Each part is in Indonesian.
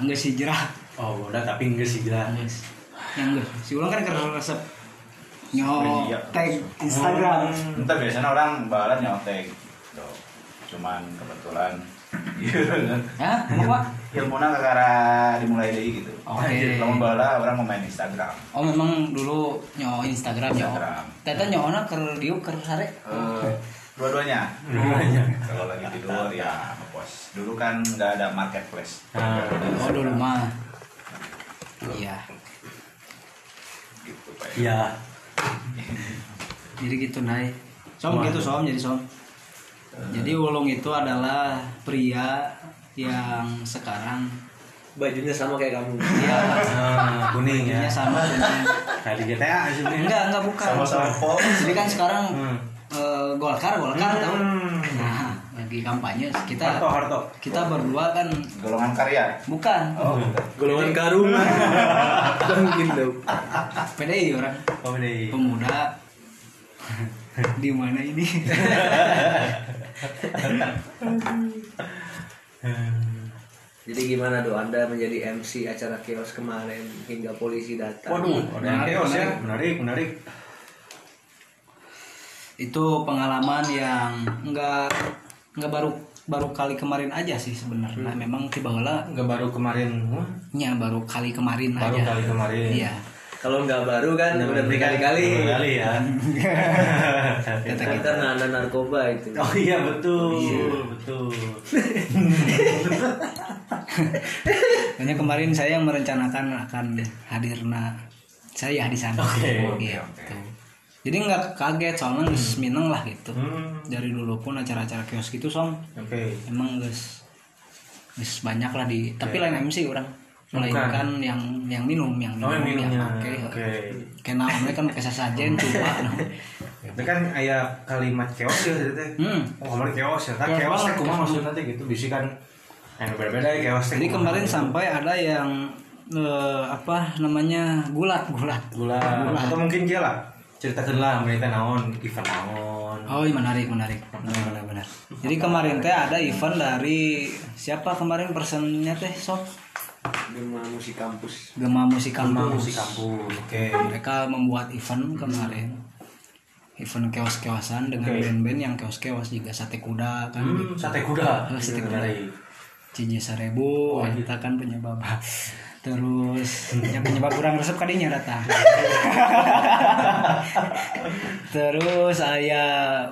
nggak sih jerah oh udah tapi enggak sih gila Geus. yang enggak si ulang kan karena resep nyo Oh, iya. tag Instagram Entar biasanya orang balas nyontek. Tuh. Cuman kebetulan ya apa ilmunya kekara dimulai dari gitu. Oke. Kalau bala orang mau main Instagram. oh memang dulu nyo Instagram nyo Instagram. teta nyona ker diu ker sare Eh, dua-duanya. Dua-duanya. Kalau lagi tidur ya ngepost. Dulu kan nggak ada marketplace. Ah. oh dulu mah iya Gitu Pak. iya jadi gitu nai som Wah. gitu som jadi som jadi ulung itu adalah pria yang sekarang bajunya sama kayak kamu ya Ah, kuning ya bajunya sama dengan kayak di GTA enggak enggak bukan Sama-sama. jadi kan sekarang Hmm. Eh, golkar golkar tahu? Hmm. nah lagi kampanye kita Harto Harto. kita berdua kan Golongan karya. bukan. Oh, golongan karung. Mungkin dong PDI orang. Oh deh pemuda. Di mana ini? Jadi gimana do anda menjadi MC acara kios kemarin hingga polisi datang. Waduh ada yang Menarik, ya. menarik. menarik menarik itu pengalaman yang enggak enggak baru baru kali kemarin aja sih sebenarnya. Memang tiba heula nggak baru kemarin nya baru kali kemarin baru aja. kali kemarin. Iya. Kalau nggak baru kan udah berkali-kali. berkali ya. Kata kita nana narkoba itu. Oh iya betul betul. Hanya kemarin saya merencanakan akan hadirna saya di sana. Oke, oke, Gitu. Jadi nggak kaget soalnya geus mineng lah gitu. Hmm, Dari dulu pun acara-acara kios gitu song oke. Emang geus geus banyak lah di tapi lain MC orang. Bukan. melainkan yang yang minum yang oh yang minum minumnya. yang pakai oke. Kena namanya kan pakai sasajen coba itu kan ayah kalimat chaos ya teh. Hmm. oh kemarin chaos ya. Kan Chaos chaos teh kumaha maksudnya teh gitu bisi kan yang berbeda ya teh jadi kemarin sampai ada yang eh, apa namanya gulat gulat. Gula atau mungkin dia lah ceritakan lah mereka naon event naon Oh iya menarik menarik benar benar benar. Jadi kemarin teh ada event dari siapa kemarin personnya teh sok Gema musik kampus Gema Musik Kampus. musik kampus oke Mereka membuat event kemarin. Event keos-keosan dengan Oke. band-band yang keos-keos juga sate kuda kan Hmm, gitu. sate kuda Oh, sate kuda. Menarik. Cije Sarebu, kita kan penyebab. Terus yang penyebab kurang resep kadinya datang. Terus saya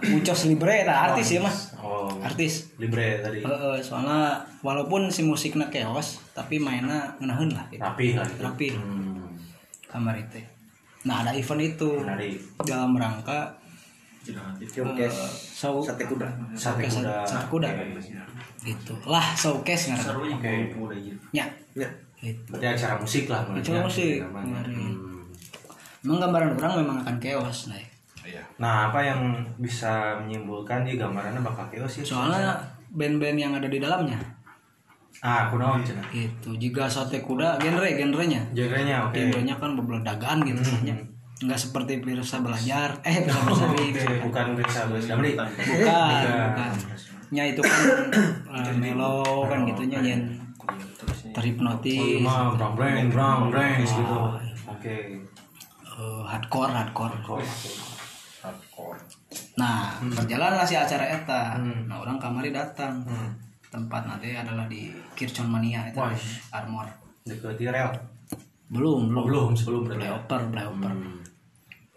Ucos Libre, nah artis ya mas, oh artis. libre tadi. Heeh, soalnya walaupun si musiknya keos tapi mainnya ngenahin lah gitu. rapi lah gitu. Rapi. hmm, kamar itu. Nah ada event itu. Menarik. Dalam rangka showcase eh, show sate kuda. Sate kuda. sate kuda. Itu lah showcase nggak oke. ya. Ya itu berarti acara musik lah Acara ya. musik, Namanya. kemarin. Hmm. memang gambaran orang memang akan chaos nah Iya. nah apa yang bisa menyimpulkan di gambarannya bakal chaos ya soalnya band-band yang ada di dalamnya ah aku naon cenah itu jika sate kuda genre genrenya genrenya oke genrenya kan berbeledagan gitu Hmm. ya. nggak seperti pirsa belajar eh pirsa bersari Oke, bukan bahasa Damri. bukan Bukan. bukan nya itu kan eh, mellow kan gitu nya yang terhipnotis Mah brang brang brang brang gitu. Oh, Oke. eh, hardcore hardcore Hardcore. nah berjalanlah si acara eta Hmm. nah orang kamari datang Hmm. tempat nanti adalah di Kirchon Mania itu. Armor Deket rel. belum Oh, belum sebelum playoper playoper Hmm.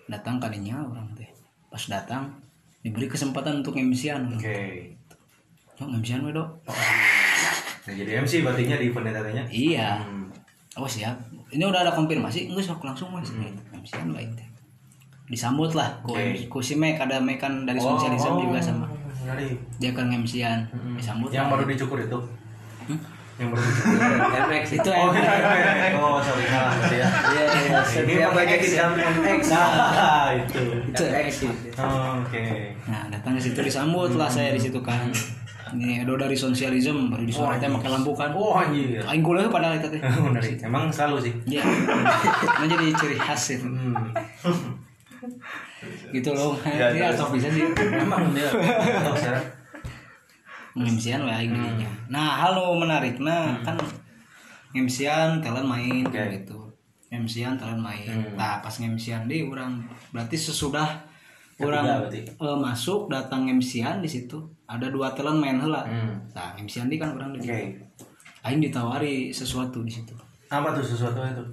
datang kadinya orang teh pas datang diberi kesempatan untuk MC-an Oke. Yo, MC-an we, Dok. Nah, jadi MC berarti di event katanya. iya Hmm. oh siap ini udah ada konfirmasi enggak sok langsung mas Hmm. gitu. MC-an lain teh disambut lah ku, Oke. ku si Mek ada Mek kan dari Oh, sosialisme oh, juga sama dia kan MC-an Hmm. disambut Yang lah. baru dicukur itu. Hmm? Yang baru dicukur. MX itu Oh, MX. oh, sorry salah ya. iya iya setiap pakai MX yang MX Nah, itu. itu MX Oke. nah datang ke situ disambut lah saya di situ kan ini Edo dari sosialisme baru disuara teh pakai lampu kan Oh, anjir. aing kuliah padahal itu teh. Emang selalu sih. Iya. Nah jadi ciri khas itu. Hmm. Gitu loh. Iya, Dia terus. atau bisa sih. Emang dia. Ngemsian we aing dinya. Nah, halo menarik. Nah, kan ngemsian talent main Oke. gitu ngemsian talent main Hmm. nah pas ngemsian deh orang berarti sesudah Berarti. eh, masuk datang ngemsian di situ ada dua talent main heula Hmm. nah ngemsian di kan orang di Oke. Aing ditawari sesuatu di situ Apa tuh sesuatu itu?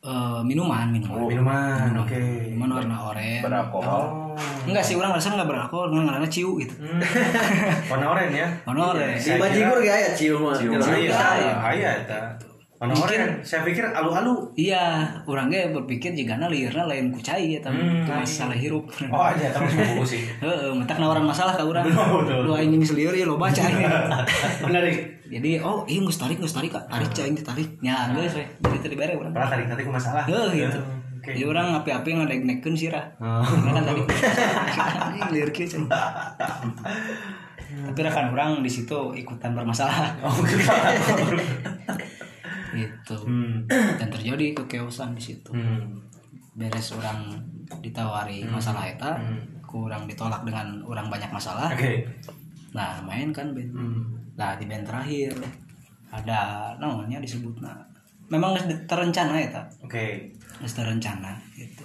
Eh, minuman minuman Oh, minuman. Oke. minuman warna oranye beralkohol Oh. enggak sih orang rasa nggak beralkohol orang ngarana ciu gitu Hmm. Warna oranye ya. warna oranye Di bajigur ya ya cium mah. Cium. Jelas. Iya, eta. Warna oranye. Saya pikir alu-alu. iya orangnya berpikir jika liurna lain kucai ya tapi Hmm, masalah hirup Oh, aja terus buku sih. Heeh, mentak nawaran masalah urang. Betul, betul. Dua ini seliur ya lo baca ini. Menarik. Jadi oh iya geus tarik geus tarik Kak. Tarik cai tarik. Nya geus we. Jadi tadi bare urang. Pernah tadi tadi ku masalah. Heuh gitu. Oke. Jadi orang ngapi-api ngadeg-negkeun sirah. Oh. Karena kan tadi liur kieu cai. Tapi rekan orang di situ ikutan bermasalah. Oh, gitu. Hmm. Dan terjadi kekeosan di situ. Hmm. Beres orang ditawari masalah eta, Hmm. kurang ditolak dengan orang banyak masalah. Oke. Nah, main kan band. Hmm. Nah, di band terakhir ada namanya disebut nah. Memang terencana ya, tak? Oke. Geus terencana gitu.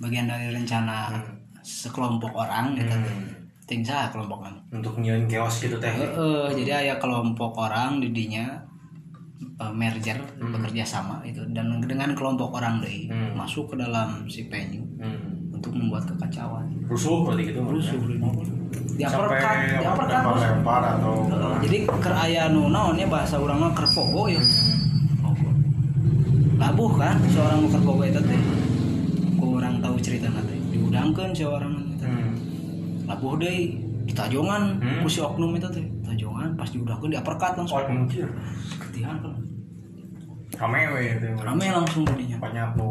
Bagian dari rencana sekelompok orang gitu. Hmm. Ting kelompok kan. Untuk nyiun chaos gitu teh. Heeh, jadi aya kelompok orang di eh, merger bekerja sama itu dan dengan kelompok orang deh Hmm. masuk ke dalam si venue Hmm. untuk membuat kekacauan. Rusuh berarti gitu. Rusuh di Sampai uppercut, di apa, uppercut. lempar atau jadi ker aya nu naonnya bahasa urang mah keur pogo ya. Pogo. Labuh kan seorang nu keur pogo eta teh. Ku urang tahu cerita teh. Diudangkeun seorang eta. Hmm. Labuh deui ditajongan Hmm. ku si oknum eta teh. Tajongan pas diudangkeun di uppercut langsung. Oh, mungkin. Ketihan kan. Rame we itu. Rame langsung dinya. Banyak nu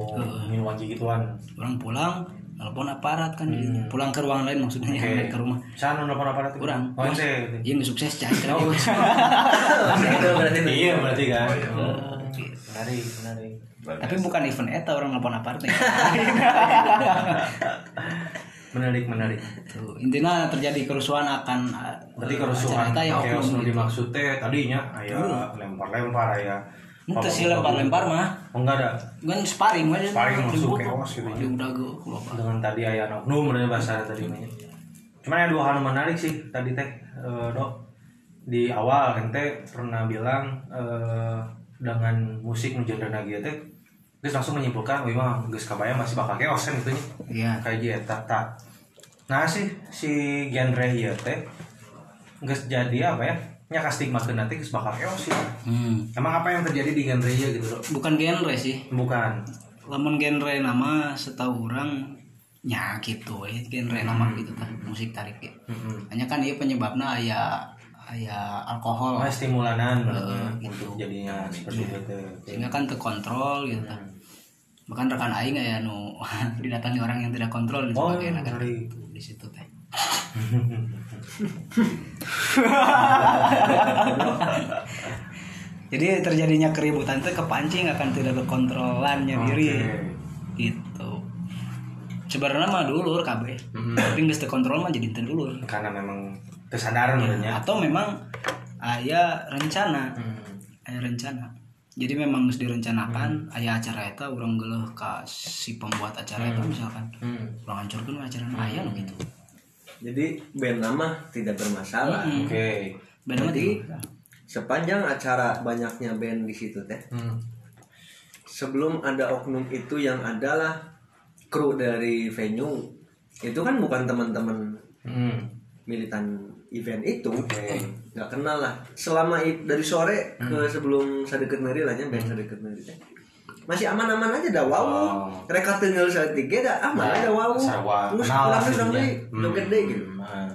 ingin wanci gituan. Orang pulang telepon aparat kan jadinya. Pulang ke ruang lain maksudnya Hmm. Balik ke rumah. Sana nelfon apa itu? Kurang. Oh, ente. Iya nggak sukses cai Oh. Itu berarti. Iya berarti kan. Oh. Menarik, menarik. Tapi bukan event eta orang nelpon aparat nih. Menarik, menarik. Tuh, intinya terjadi kerusuhan akan uh, Berarti kerusuhan acara eta ya chaos oknum nu gitu. dimaksud teh tadinya aya lempar-lempar aya. Itu sih lempar-lempar mah. Oh enggak ada. Kan sparring aja. Sparring masuk chaos gitu. Di udah gue keluar. Dengan tadi aya oknum bener bahasa tadi mah. Cuman ada dua hal menarik sih tadi teh eh, dok di awal ente pernah bilang eh, dengan musik nu genre teh Terus langsung menyimpulkan, wih mah geus kabayang masih bakal chaos kan gitu. Iya. kayak gitu tak nah sih si genre ieu teh geus jadi apa ya nya stigma nanti geus bakal chaos sih Hmm. emang apa yang terjadi di genre ieu gitu loh Bukan genre sih. bukan Lamun genre nama setahu orang nya gitu eh genre nama gitu kan musik tarik ya. Mm-mm. Hanya kan iya penyebabnya aya aya alkohol oh, stimulanan berarti gitu. untuk jadinya seperti itu sehingga kan terkontrol gitu kan. Bahkan rekan aing aya nu didatangi orang yang tidak kontrol dan Oh, sebagainya kan menarik. gitu, di situ teh. Jadi terjadinya keributan itu kepancing akan tidak berkontrolannya diri. Gitu. Sebenarnya mah dulur kabeh. Mhm. Tapi geus teu kontrol mah jadi teu dulur. karena memang kesadaran ya Atau memang aya rencana, Hmm. aya rencana. Jadi memang harus direncanakan aya acara eta urang geuleuh ka si pembuat acara eta misalkan. Hmm. Urang hancurkeun we acara aya nu gitu. Jadi band nama tidak bermasalah. Mm. oke Benar Jadi sepanjang acara banyaknya band di situ teh, Hmm. sebelum ada oknum itu yang adalah kru dari venue itu kan bukan teman-teman Hmm. militan event itu Oke. Nggak kenal lah selama dari sore ke sebelum sadeket meri lah nya band sadeket meri teh masih aman-aman aja dah wow Oh. mereka tinggal saat tiga dah aman Nah, aja wow terus pulang sebenarnya. deui Hmm. joget deh gitu Nah.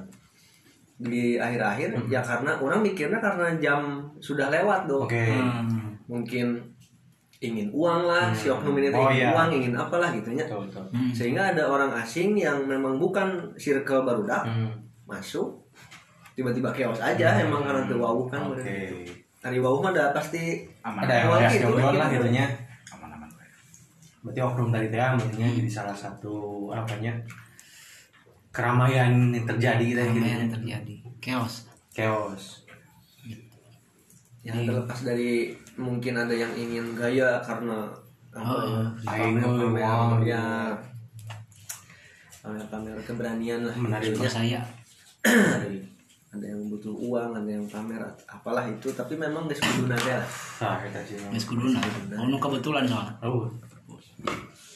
di akhir-akhir ya karena orang mikirnya karena jam sudah lewat dong oke Hmm. mungkin ingin uang lah si oknum ini Oh, ingin iya. uang ingin apalah gitunya betul betul Hmm. sehingga ada orang asing yang memang bukan circle barudak Hmm. masuk tiba-tiba chaos aja emang karena tuh wow kan oke. hari wow mah udah pasti aman ada yang ya gitu, gangguan lah gitu. gitu nya aman aman. Berarti oknum tadi teh maksudnya jadi salah satu apanya keramaian yang terjadi gitu Keramaian yang gitu terjadi. Chaos. Chaos. Yang terlepas dari mungkin ada yang ingin gaya karena apa Oh, ya aing pamer ya. Pamer pamer keberanian lah. Menarik. Saya ada yang butuh uang ada yang pamer apalah itu tapi memang geus kudu nade lah nah kita sih Geus kuduna. Oh, nu kebetulan soalnya. oh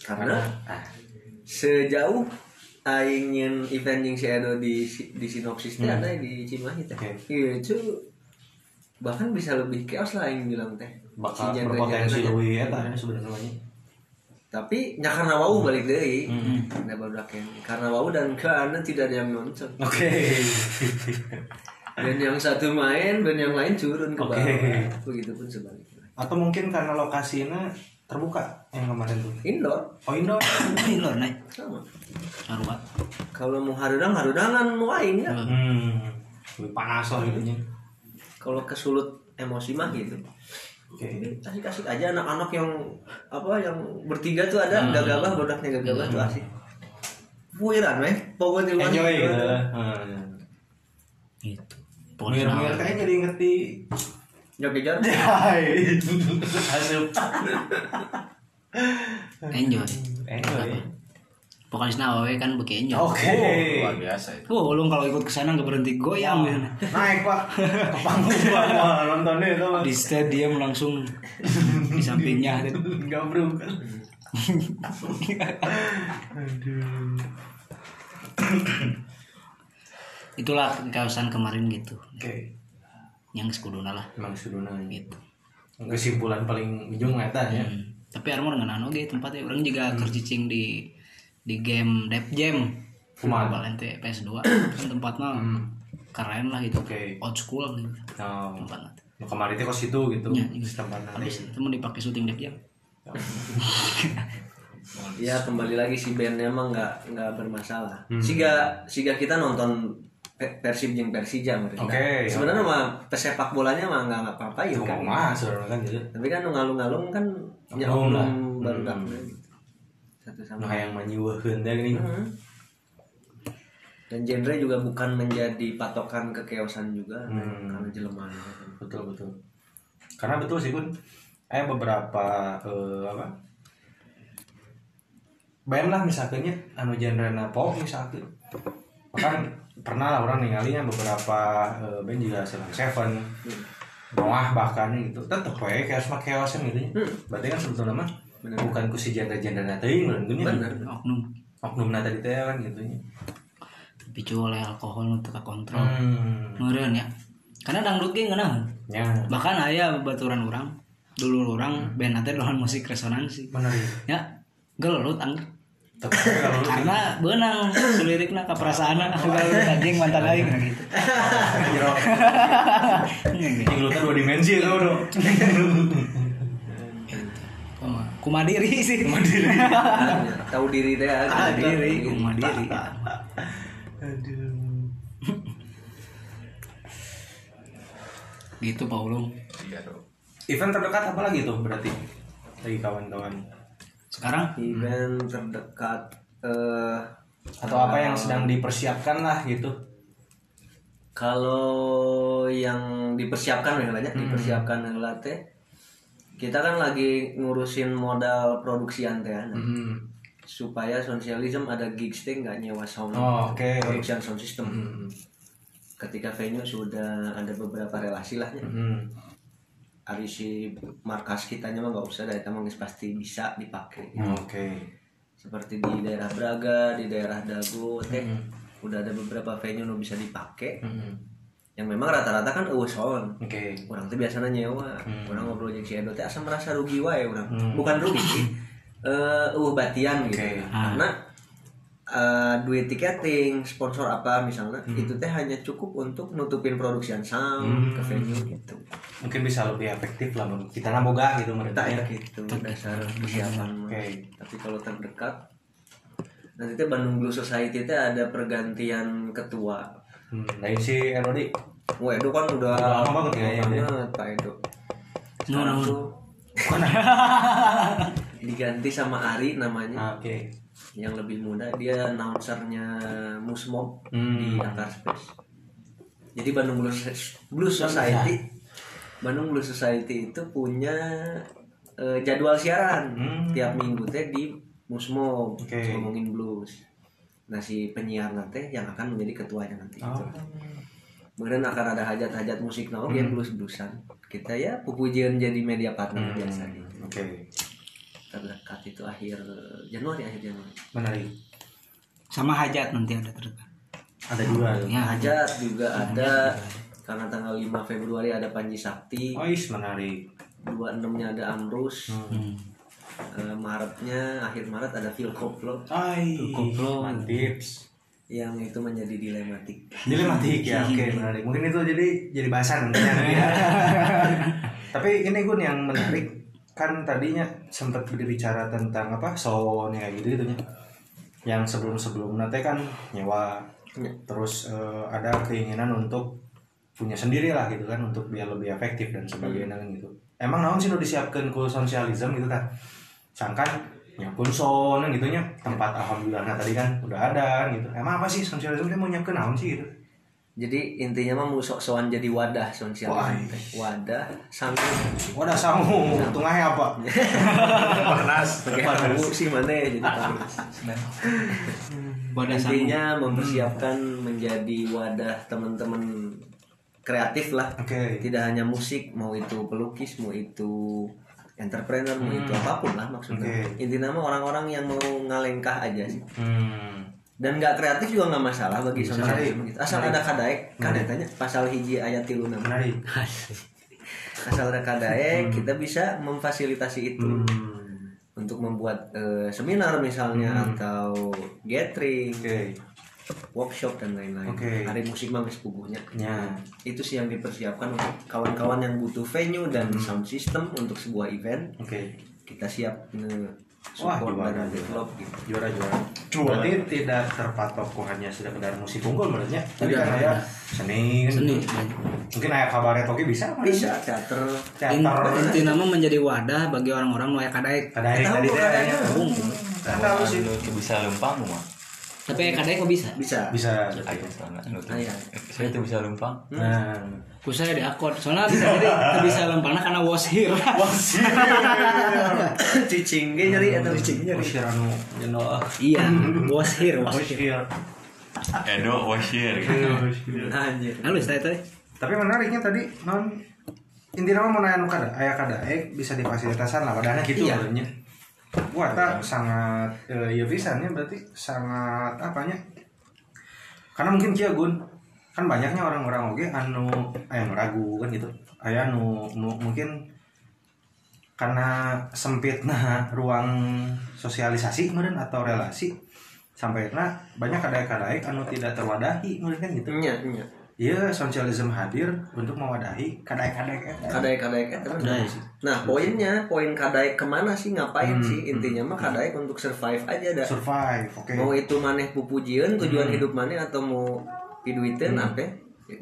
karena ah sejauh aing nyen event yang si Edo di di sinopsis teh Hmm. ada di Cimahi teh. Iya, itu bahkan bisa lebih chaos lah yang bilang teh. bakal Si berpotensi lebih eta sebenarnya Tapi nya karena wau balik deui. Hmm. Ada baru Karena wau dan karena tidak ada yang nonton. oke Dan yang satu main, dan yang lain turun ke Oke. bawah. Begitupun sebaliknya. atau mungkin karena lokasinya terbuka yang kemarin tuh Indoor oh indoor Ini lor naik. sama. Sarua. Kalau mau harudang harudangan mau aing ya. hmm lebih panas lah gitu Kalau kesulut emosi mah gitu. Oke asik-asik aja anak-anak yang apa yang bertiga tuh ada gagabah produknya gagabah tuh asik Puiran weh pokoknya di enjoy gitu Hmm. Gitu. Mir Pokoknya mir kayaknya jadi ngerti Joget-joget Hai. Asup. enjoy. Enjoy. Pokoknya awewe kan beki enjoy. Oke. luar biasa itu Oh, lu kalau ikut ke sana nggak berhenti goyang gitu. Naik pak ke panggung pak Wah, nonton tuh Di stadium langsung di sampingnya. Gabruk. Aduh. Itulah kawasan kemarin gitu. Oke. Yang sekuduna lah Emang sudah gitu. Kesimpulan paling ujung eta ya. Hmm. Tapi Armor nggak oge tempatnya orang juga kercicing di di game Dep Jam. Kumaha? Valente PS2 kan tempatnya keren lah gitu. Oke. Old school gitu Oh. tempatnya. Nu kemarin teh kos situ gitu. Ya, gitu. Tempat Habis itu mau dipakai syuting Dep Jam. ya kembali lagi si bandnya emang nggak nggak bermasalah Hmm. siga siga kita nonton Pe- Persib jeung Persija mereka Oke, sebenarnya mah pesepak bolanya mah nggak nggak apa-apa ya kan mah kan gitu. tapi kan ngalung-ngalung kan ya lah. baru Hmm. Satu Nu sama hayang manyiweuheun teh geuning. Hmm. dan genre juga bukan menjadi patokan kekeosan juga Hmm. karena jelema betul betul karena betul sih kun eh beberapa eh, apa band lah misalnya anu genre pop misalnya bahkan pernah lah orang ninggalinya beberapa eh, band juga Seven Seven Noah bahkan gitu tetep we chaos chaosan gitu ya Hmm. berarti kan sebetulnya mah Bener. bukan ku si genre genre teuing kan Oknum. Oknum tadi teh kan gitu nya dipicu oleh alkohol untuk kontrol. hmm. Ya. Karena dangdut ge ngeunah. ya. Bahkan aya baturan orang dulu orang band teh doan musik resonansi. bener ya Ya, gelut ang Tetep kalau lu karena benang selirikna ka perasaanna galuh anjing mantan aing. Nah gitu. Yang lu dua dimensi itu Kumadiri sih. Mandiri. tahu diri ah, Kumadiri, kumadiri. Aduh. Gitu Paulung. iya dong Event terdekat apa lagi tuh berarti? Lagi kawan-kawan. Sekarang event terdekat eh Atau apa yang sedang dipersiapkan lah gitu. kalau yang dipersiapkan ya banyak dipersiapkan heula teh kita kan lagi ngurusin modal produksi antena Hmm. supaya sosialism ada gigs teh nggak nyewa sound Oh, oke. production sound system Hmm. ketika venue sudah ada beberapa relasi lah ya. Hmm. Ari si markas kitanya mah nggak usah dari geus pasti bisa dipakai Oke. seperti di daerah Braga di daerah Dago teh Hmm. udah ada beberapa venue nu bisa dipakai Hmm. Yang memang rata-rata kan eueuh sound Oke. orang tuh biasanya nyewa Hmm. orang ngobrol jeung si Edo teh asa merasa rugi wae orang Hmm. bukan rugi eh uh batian gitu Oke. karena eh, duit tiketing sponsor apa misalnya Hmm. itu teh hanya cukup untuk nutupin produksian sound Hmm. ke venue gitu Mungkin bisa lebih efektif lah menurut kita naboga gitu menurut tak saya. gitu dasar persiapan. Oke. tapi kalau terdekat nanti teh Bandung Blues Society teh ada pergantian ketua Hmm. Dari si Erodi. Wah, Edo kan udah Udah lama banget ya, ya, banget, Pak Edo. Sekarang tuh diganti sama Ari namanya Ah, Oke. yang lebih muda dia announcernya Musmob Hmm. di Akar Space jadi Bandung Blues Blues Society Bandung Blues Society itu punya eh, jadwal siaran Hmm. tiap minggu teh di Musmo Oke. ngomongin blues. Nah si penyiar nanti yang akan menjadi ketuanya nanti. Oh. Gitu. Kemudian akan ada hajat-hajat musik nah, oke Hmm. blues bluesan. Kita ya pupujian jadi media partner Hmm, biasa gitu. Oke. Terdekat itu akhir Januari akhir Januari. Menarik. sama hajat nanti ada terdekat Ada juga. ya Hajat juga ada karena tanggal 5 Februari ada Panji Sakti, Oh, is menarik. 26-nya ada Amrus, Hmm. Eh, Maretnya akhir Maret ada Phil Koplo Koplo. mantips. yang itu menjadi dilematik. Dilematik ya, oke menarik. Mungkin itu jadi jadi bahasan ya. Tapi ini gun yang menarik kan tadinya sempat berbicara tentang apa sound ya gitu gitunya. Yang sebelum sebelum nanti kan nyewa, Ya. terus eh, ada keinginan untuk punya sendiri lah gitu kan untuk biar lebih efektif dan sebagainya kan gitu. Emang naon sih udah disiapkan ku sosialism gitu kan? Sangkan nyiapun sound gitu nya tempat alhamdulillah nah tadi kan udah ada kan gitu. Emang apa sih sosialism dia mau nyiapkan naon sih gitu? Jadi intinya mah mau sok-sokan jadi wadah sosial Wah. wadah sambil Wadah samu, tengahnya apa? Panas. pakai sih mana ya jadi panas. pada Intinya mempersiapkan menjadi wadah teman-teman kreatif lah. Oke. Tidak hanya musik, mau itu pelukis, mau itu entrepreneur, mau itu apa pun lah maksudnya. Oke. Intinya mah orang-orang yang mau ngalengkah aja sih. Hmm. Dan nggak kreatif juga nggak masalah bagi sosialisme gitu. Asal Menarik. ada kadaek, kan Menarik. tanya pasal hiji ayat tilu nama. Menarik. Asal ada kadaek, kita bisa memfasilitasi itu. Hmm. Untuk membuat eh, seminar misalnya Hmm. atau gathering, Oke. Workshop dan lain-lain. Oke. Hari musik mah puguhnya. Ya. Itu sih yang dipersiapkan untuk kawan-kawan yang butuh venue dan Hmm. sound system untuk sebuah event. Oke. Kita siap nge Wah, support juara, dan develop gitu. Juara juara. Berarti tidak terpatok hanya sekedar musik unggul menurutnya. Tidak, kan ada seni, kan? seni Mungkin ayah kabaret oke bisa kan? Bisa teater. Teater. inti nama menjadi wadah bagi orang-orang nu aya kadaek Kadaek Tahu tadi teh. tahu sih. Anu bisa lempang mah. Tapi aya kadaek kok bisa Bisa. Bisa. Ayo sana. anu. Aya. Saya tuh bisa lempang. Nah. ku saya di akord soalnya bisa jadi bisa lempangna karena washir Cicing ge nyeri atau cicing nyeri. Usir anu jeno. iya washir washir Usir. Edo wasir. Anjir. halus teh teh Tapi menariknya tadi non intinya mau nanya nu kada aya kada eh bisa difasilitasan lah wadahnya gitu Iya. Wah, tak sangat eh, ya bisa nya berarti sangat apanya? Karena mungkin kia gun kan banyaknya orang-orang oke anu aya nu ragu kan gitu. Aya anu nu- mungkin karena sempitnya ruang sosialisasi kemudian atau relasi sampai na banyak kadai-kadai anu tidak terwadahi kemudian kan gitu. Nya, nya. Iya, sosialisme hadir untuk mewadahi kadai-kadai eta. Kadaek-kadaek eta kan. Nah, poinnya, poin kadaek ke mana sih? Ngapain Hmm, sih? Intinya mah kadaek untuk survive aja dah. survive, oke. Mau itu maneh pupujieun tujuan Hmm. hidup maneh atau mau piduiteun Hmm. apa?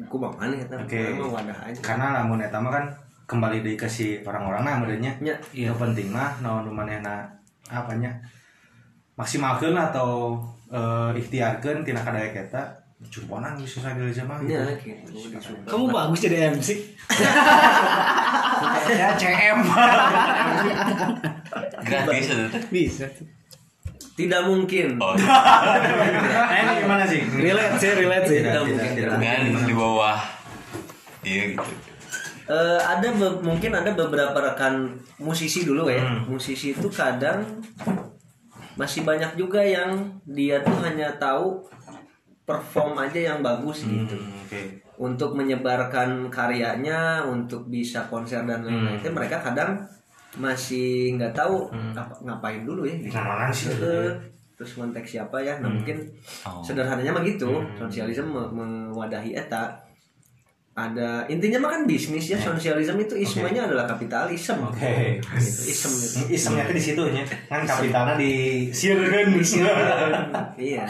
Ku mah maneh eta. Oke. Mah wadah aja. Karena lamun eta mah kan kembali deui ke si orang-orang nah modelnya. Nya. Iya. penting mah naon nu manehna apanya maksimalkeun atau eh, ikhtiarkeun tina kadaek eta jumponan geus sosialisme mah. Nya gitu. gitu. kamu bagus jadi MC Ya CM. Gratis itu bisa Tidak mungkin. Oh, Nah, ini gimana sih? relate sih relate sih Tidak mungkin. tidak. kan di bawah. Iya gitu. Eh, ada be- mungkin ada beberapa rekan musisi dulu ya. Hmm. Musisi itu kadang masih banyak juga yang dia tuh hanya tahu perform aja yang bagus gitu. Hmm, Oke. Untuk menyebarkan karyanya, untuk bisa konser dan lain-lain, Hmm. mereka kadang masih nggak tahu Hmm. apa- ngapain dulu ya. Gitu. Nah, sih? Eh, terus konteks siapa ya? Nah Hmm. mungkin Oh. sederhananya mah gitu. Hmm. Sosialisme me- mewadahi eta ada intinya mah kan bisnis ya sosialisme itu ismenya adalah kapitalisme Oke. Gitu, isem gitu. Isemnya ke di situ nya. Kan kapitalnya di sieun iya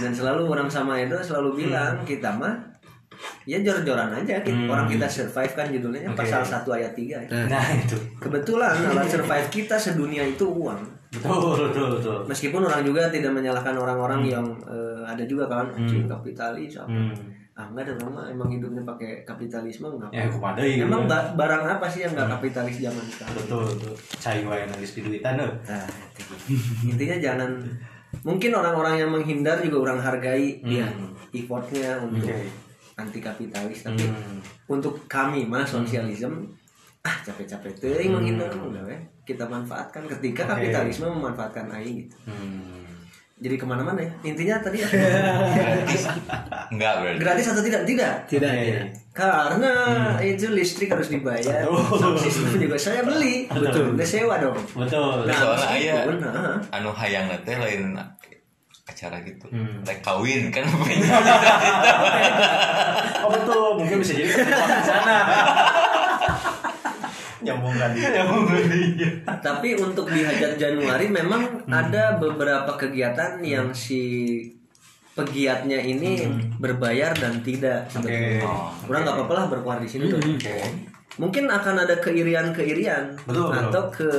dan selalu orang sama itu selalu bilang kita mah ya jor-joran aja kita, Hmm. orang kita survive kan judulnya Oke. pasal 1 ayat 3 ya. Nah, itu. kebetulan alat survive kita sedunia itu uang Betul, betul, betul. meskipun orang juga tidak menyalahkan orang-orang yang eh, ada juga kan anjing kapitalis apa. Hmm. Ah enggak ada lama emang hidupnya pakai kapitalisme enggak Ya, kumaha deui, emang ba- barang apa sih yang nggak kapitalis zaman sekarang betul betul cai wae nangis di duitan euy. Nah, intinya jangan mungkin orang-orang yang menghindar juga orang hargai Hmm. ya effortnya untuk Oke. anti kapitalis tapi Hmm. untuk kami mah sosialisme ah capek-capek teuing Hmm. menghindar udah weh kita manfaatkan ketika Oke. kapitalisme memanfaatkan aing gitu Hmm. Jadi ke mana-mana ya intinya tadi ya Gratis. Enggak berarti. gratis atau tidak tidak Tidak, Oke. tidak. karena itu listrik harus dibayar Oh. system juga saya beli Betul. udah sewa dong betul Nah, Soalnya aya meskipun, nah, anu hayang teh lain acara gitu. Hmm. Rek kawin kan oh betul mungkin bisa jadi di sana nyambung tadi nyambung tadi Tapi untuk di hajat Januari memang Hmm. ada beberapa kegiatan yang si pegiatnya ini berbayar dan tidak sebetulnya. Hmm. Oke. Orang nggak apa-apa lah berkuar di sini tuh. oke Mungkin akan ada keirian-keirian Betul, betul. atau ke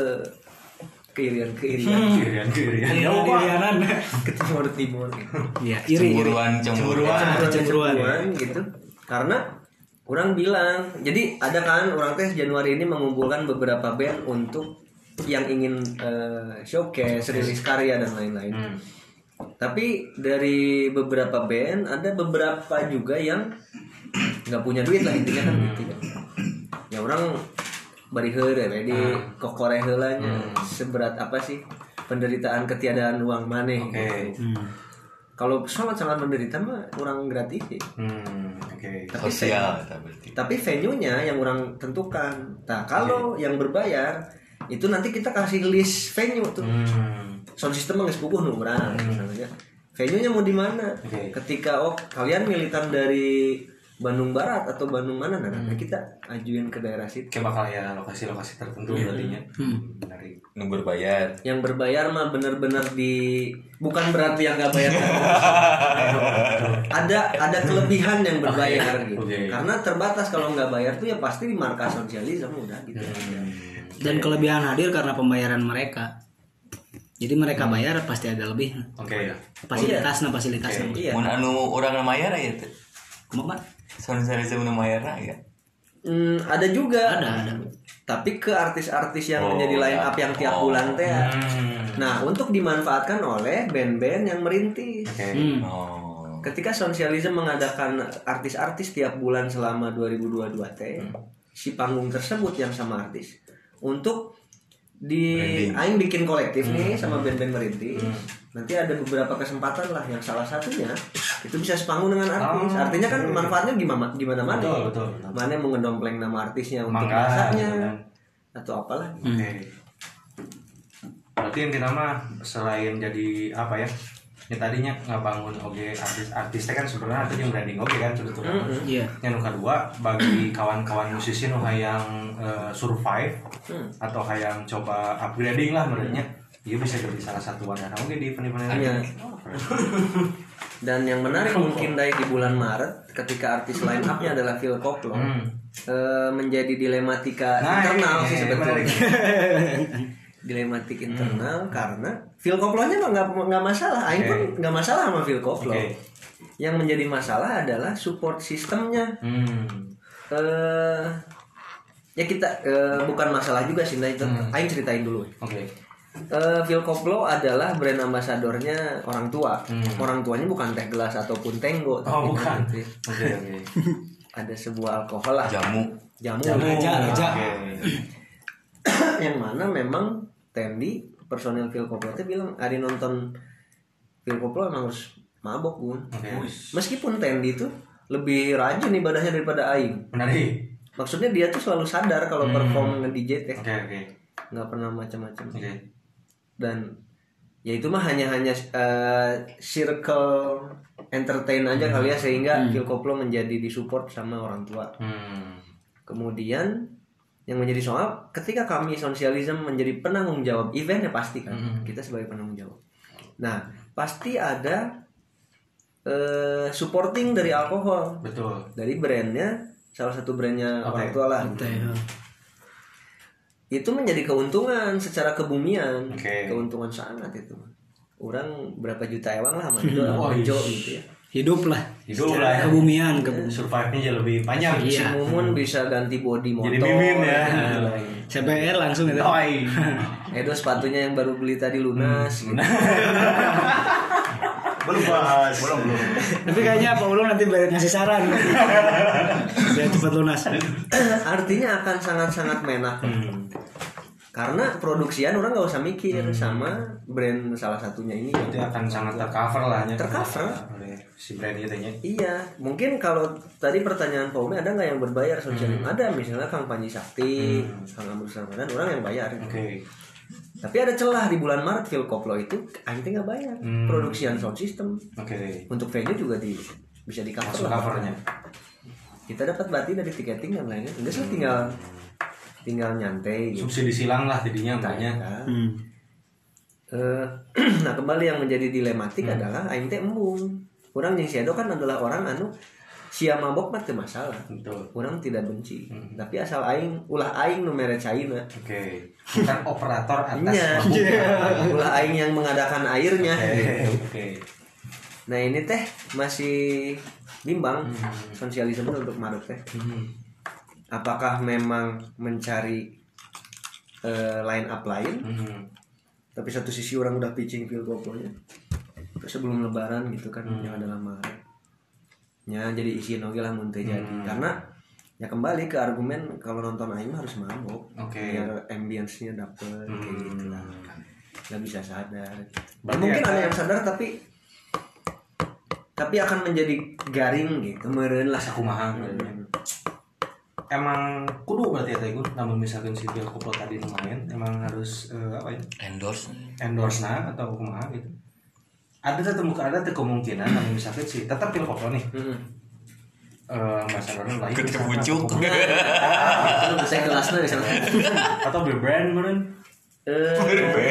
keirian-keirian kirian kirian Iya, jauh pak Irianan. ke timur timur gitu. Iya, iri, iri. cemburuan cemburuan. Cemburuan. Cemburuan gitu. Karena orang bilang, jadi ada kan orang tes Januari ini mengumpulkan beberapa band untuk yang ingin eh, showcase, rilis karya dan lain-lain. Hmm. Tapi dari beberapa band ada beberapa juga yang nggak punya duit lah intinya kan gitu ya. Ya orang bari heure we di kokore heulanya seberat apa sih penderitaan ketiadaan uang maneh Oke. gitu. Kalau sangat-sangat menderita mah orang gratis. Hmm, oke. Tapi Sosial eta berarti. tapi venue-nya yang orang tentukan. Nah, kalau yang berbayar itu nanti kita kasih list venue tuh. Hmm, Sound system nggak sepupuh nu urang misalnya. Venue-nya mau di mana? Oke. Ketika oh kalian militan dari Bandung Barat atau Bandung mana nah, Hmm. nanti kita ajuin ke daerah situ. kayak bakal ya lokasi-lokasi tertentu. Hmm. Menarik. Nu berbayar. Yang berbayar mah bener-bener di bukan berarti yang nggak bayar. ada ada kelebihan yang berbayar gitu. Oke. Karena terbatas kalau nggak bayar tuh ya pasti di markas sosialisme udah gitu. Hmm. Dan kelebihan hadir karena pembayaran mereka. Jadi mereka bayar pasti ada lebih. Oke. Fasilitasnya, fasilitasnya. Iya. Mun anu urang nu mayar ya teh. Kumaha, Pak? Sosialisme nu mayar ya. Hmm, ada juga. Ada, ada. Tapi ke artis-artis yang Oh, menjadi line ya. up yang tiap Oh. bulan teh. Hmm. Nah, untuk dimanfaatkan oleh band-band yang merintis. Oke. Hmm. Oh. Ketika Sosialisme mengadakan artis-artis tiap bulan selama 2022 teh, si panggung tersebut yang sama artis untuk di Branding. aing bikin kolektif nih sama band-band merintis. Nanti ada beberapa kesempatan lah yang salah satunya itu bisa sepanggung dengan artis. Oh, Artinya kan oke. manfaatnya gimana gimana mana? Betul, betul, betul. Mana yang mengedompleng nama artisnya untuk Mangga, masaknya gitu kan. atau apalah. Oke. Berarti intinya mah selain jadi apa ya? Ya tadinya ngebangun oke artis-artis teh kan sebenarnya itu yang branding oke kan sebetulnya. Iya. Yang nu kedua bagi kawan-kawan musisi nu hayang eh, survive Hmm. atau hayang coba upgrading lah menurutnya. Iya bisa jadi salah satu wadah oke di event-event Iya. ini. Dan yang menarik mungkin dari di bulan Maret ketika artis line up-nya adalah Phil Koplo Hmm. eh, menjadi dilematika Nah, internal sih sebetulnya. menarik. Dilematik internal karena Phil Koplo-nya mah nggak nggak masalah, Aing Oke. pun nggak masalah sama Phil Koplo. Oke. Yang menjadi masalah adalah support sistemnya. Hmm. Eh ya kita eh, bukan masalah juga sih nah itu. Hmm. Aing ceritain dulu. Oke. Eh, Phil Koplo adalah brand ambasadornya orang tua. Hmm. Orang tuanya bukan teh gelas ataupun tenggo. tapi Oh bukan. nanti Oke oke. Ada sebuah alkohol lah. Jamu. Jamu. Raja, raja. Oke. yang mana memang Tendi personil Phil Koplo itu bilang hari nonton Phil Koplo emang harus mabok bun. Oke. Meskipun Tendi itu lebih rajin ibadahnya daripada Aing. Menarik. Maksudnya dia tuh selalu sadar kalau Hmm. perform nge DJ teh Oke oke. nggak pernah macam-macam. Oke. Dan ya itu mah hanya hanya eh, circle entertain aja kali ya sehingga Phil Koplo menjadi disupport sama orang tua Hmm. kemudian yang menjadi soal ketika kami sosialism menjadi penanggung jawab event ya pasti kan Mhm. kita sebagai penanggung jawab nah pasti ada eh, supporting dari alkohol Betul. dari brandnya salah satu brandnya Oke. orang tua lah. Itu menjadi keuntungan secara kebumian. Oke. keuntungan sangat itu orang berapa juta ewang lah sama itu Oh, sama Jo iya. gitu ya. Hidup lah. Hidup lah ya. kebumian ke survive-nya jadi lebih panjang. Si Iya. Mumun bisa ganti body motor jadi mimin ya. CPR langsung itu. Oi. Edo sepatunya yang baru beli tadi lunas gitu. belum bahas belum belum tapi kayaknya Pak Ulung nanti balik ngasih saran biar cepat lunas artinya akan sangat-sangat menak Hmm. karena produksian orang nggak usah mikir sama brand salah satunya ini Berarti akan sangat tercover lah ya. Tercover. oleh si brand itu nya. Iya, mungkin kalau tadi pertanyaan Pak Umi ada nggak yang berbayar social Hmm. Ada, misalnya Kang Panji Sakti, Kang Amrul Ramadan, orang yang bayar. Oke. Tapi ada celah di bulan Maret Phil Koplo itu, Aing nggak bayar. Hmm. Produksian sound system Oke. untuk venue juga di bisa di cover Masuk covernya. Kita dapat berarti dari tiketing dan lainnya. Enggak sih tinggal tinggal nyantai gitu. Subsidi silang lah jadinya banyak. Kan. hmm. Eh, nah kembali yang menjadi dilematik Hmm. adalah aing teh embung. Orang yang Shadow kan adalah orang anu sia mabok mah masalah. Betul. Orang tidak benci. Hmm. Tapi asal aing ulah aing nu mere caina. Oke. Bukan operator atas Iya. mabuk. ulah aing yang mengadakan airnya. Oke. Oke. Nah ini teh masih bimbang Hmm. sosialisme untuk Maret teh. Hmm. Apakah memang mencari eh, line up lain Hmm. tapi satu sisi orang udah pitching feel nya sebelum lebaran gitu kan Hmm. yang adalah Maret ya jadi isi oke lah mun teu jadi Hmm. karena ya kembali ke argumen kalau nonton Aing harus mabok Oke. biar ambience-nya dapet kayak Hmm. gitu lah nggak bisa sadar Berarti mungkin ya, ada yang sadar tapi tapi akan menjadi garing gitu meren lah Sakumaha. Hmm. Emang kudu berarti ya Tegun namun misalkan si Bill Koplo tadi lumayan emang harus eh, apa ya endorse endorse na atau kumaha gitu ada tetemu ada tuh kemungkinan namun misalkan si tetap Bill Koplo nih Hmm. eh ambasadornya lain kebucuk. atau kumaha. Itu saya kelasnya di sana atau beli brand meren Eh,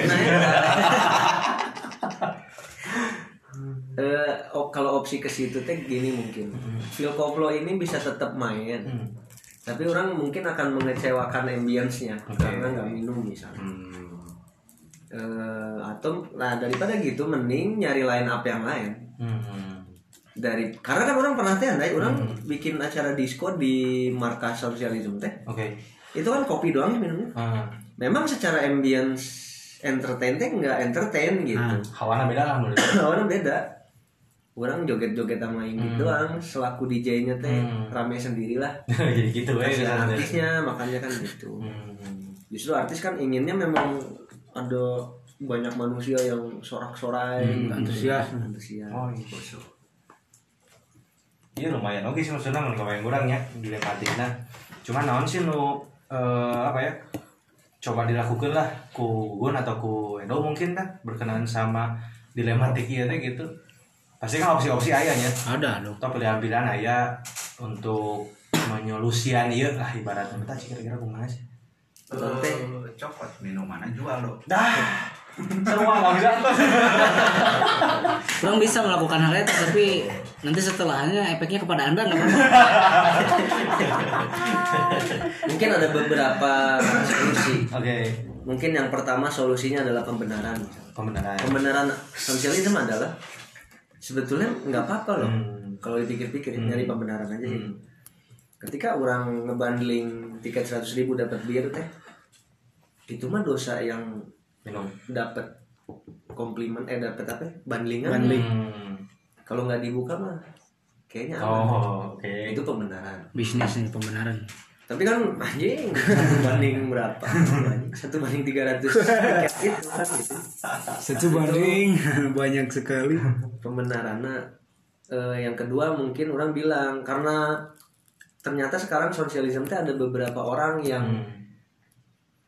nah, ya. Eh, oh, kalau opsi ke situ teh gini mungkin. Phil Koplo ini bisa tetap main. Hmm. Tapi orang mungkin akan mengecewakan ambience-nya Oke. karena nggak minum misalnya. Hmm. Eh, atau nah daripada gitu mending nyari line up yang lain. Hmm. Dari karena kan orang pernah teh andai orang bikin acara disco di markas sosialisme teh. Oke. Itu kan kopi doang ya minumnya. Ah, Memang secara ambience entertain teh nggak entertain gitu. Hawana beda lah menurut Awalnya beda. Orang joget-joget sama Ingrid Hmm. doang, selaku DJ-nya teh Hmm. rame sendiri lah. jadi gitu ya gitu. artisnya, makanya kan gitu. Hmm. Justru artis kan inginnya memang ada banyak manusia yang sorak-sorai, Hmm, gitu. antusias. antusias. Oh, iya. Iya lumayan oke sih maksudnya lumayan kurang ya di Lepatina. Cuma naon sih nu eh, apa ya? Coba dilakukan lah ku Gun atau ku Edo mungkin dah berkenaan sama dilematik ieu teh gitu. Pasti kan opsi-opsi aya nya. ada dong Atau pilihan-pilihan aya untuk menyolusian ieu lah ibaratnya kita sih kira-kira kumaha sih. Betul, teh. Eh, coklat minuman jual lo Dah. Semua enggak bisa. orang bisa melakukan hal itu tapi nanti setelahnya efeknya kepada anda nggak apa-apa Mungkin ada beberapa solusi. Oke. Mungkin yang pertama solusinya adalah pembenaran. Pembenaran. Pembenaran sosialisme adalah sebetulnya nggak apa-apa loh. Hmm. Kalau dipikir-pikir Hmm. nyari pembenaran aja sih. Hmm. Ketika orang ngebandling tiket 100.000 ribu dapat bir teh, itu mah dosa yang Minum. dapat komplimen eh dapat apa? Bandlingan. Bandling. Hmm. Kalau nggak dibuka mah kayaknya aman. Oh, oke. Itu pembenaran. bisnis nih pembenaran Tapi kan anjing satu banding berapa? Satu banding 300 tiket itu kan gitu. satu banding banyak sekali Pembenarannya eh, yang kedua mungkin orang bilang karena ternyata sekarang sosialisme ada beberapa orang yang Hmm.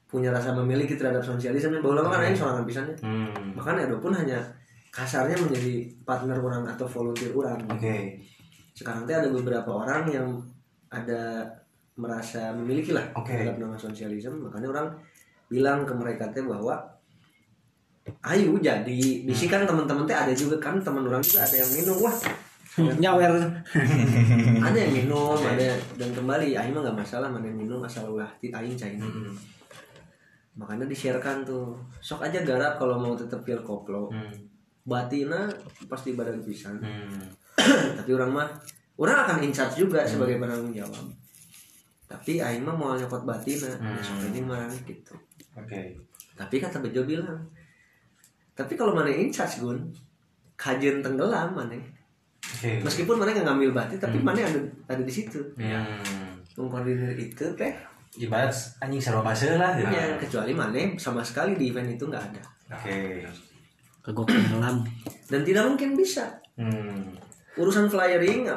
punya rasa memiliki terhadap sosialisme bahwa kan aing sorangan pisannya Hmm. bahkan Edo pun hanya kasarnya menjadi partner orang atau volunteer orang Oke. sekarang teh ada beberapa orang yang ada merasa memiliki lah Oke. terhadap nama sosialisme makanya orang bilang ke mereka teh bahwa ayo jadi bisikan teman-teman teh ada juga kan teman orang juga ada yang minum wah nyawer. Ada yang minum ada dan kembali aing mah nggak masalah mana yang minum asal ulah ti aing cain Hmm. makanya di-sharekan tuh. Sok aja garap kalau mau tetap pil koplo. Hmm. batina pasti badan pisan. Hmm. tapi orang mah orang akan in charge juga sebagai penanggung jawab. Tapi aing mah mau nyokot batina Hmm. besok ini mah gitu. Oke. Tapi kata Bejo bilang tapi kalau mana in charge gun kajian tenggelam mana oke meskipun mana nggak ngambil batin tapi mana ada ada di situ Hmm. mengkoordinir itu teh ibarat anjing serba base lah gitu. ya kecuali mana sama sekali di event itu nggak ada oke kagok tenggelam dan tidak mungkin bisa hmm. urusan flyering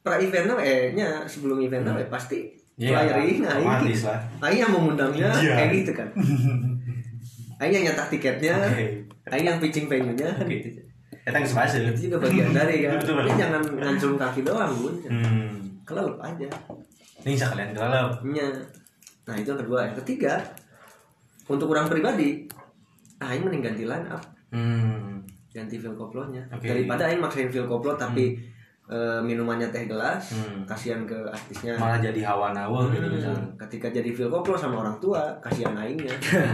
pra eventnya eh nya sebelum eventnya eh, pasti Iya, flyering aing otomatis lah. aing yang mengundangnya Iya. kayak gitu kan aing yang nyetak tiketnya Oke. aing yang pitching venue nya kan Oke. gitu Eta geus base. itu juga bagian dari kan Betul. Ini jangan ngancung kaki doang bun Hmm. kelelep aja Ini sekalian kelelep. nya nah itu yang kedua yang ketiga untuk orang pribadi aing mending ganti line up Hmm. ganti feel koplonya Oke. daripada aing maksain feel koplo tapi eh, minumannya teh gelas Hmm. kasihan ke artisnya Malah jadi hawa nawa gitu Hmm, misalnya. ketika jadi feel koplo sama orang tua kasihan aingnya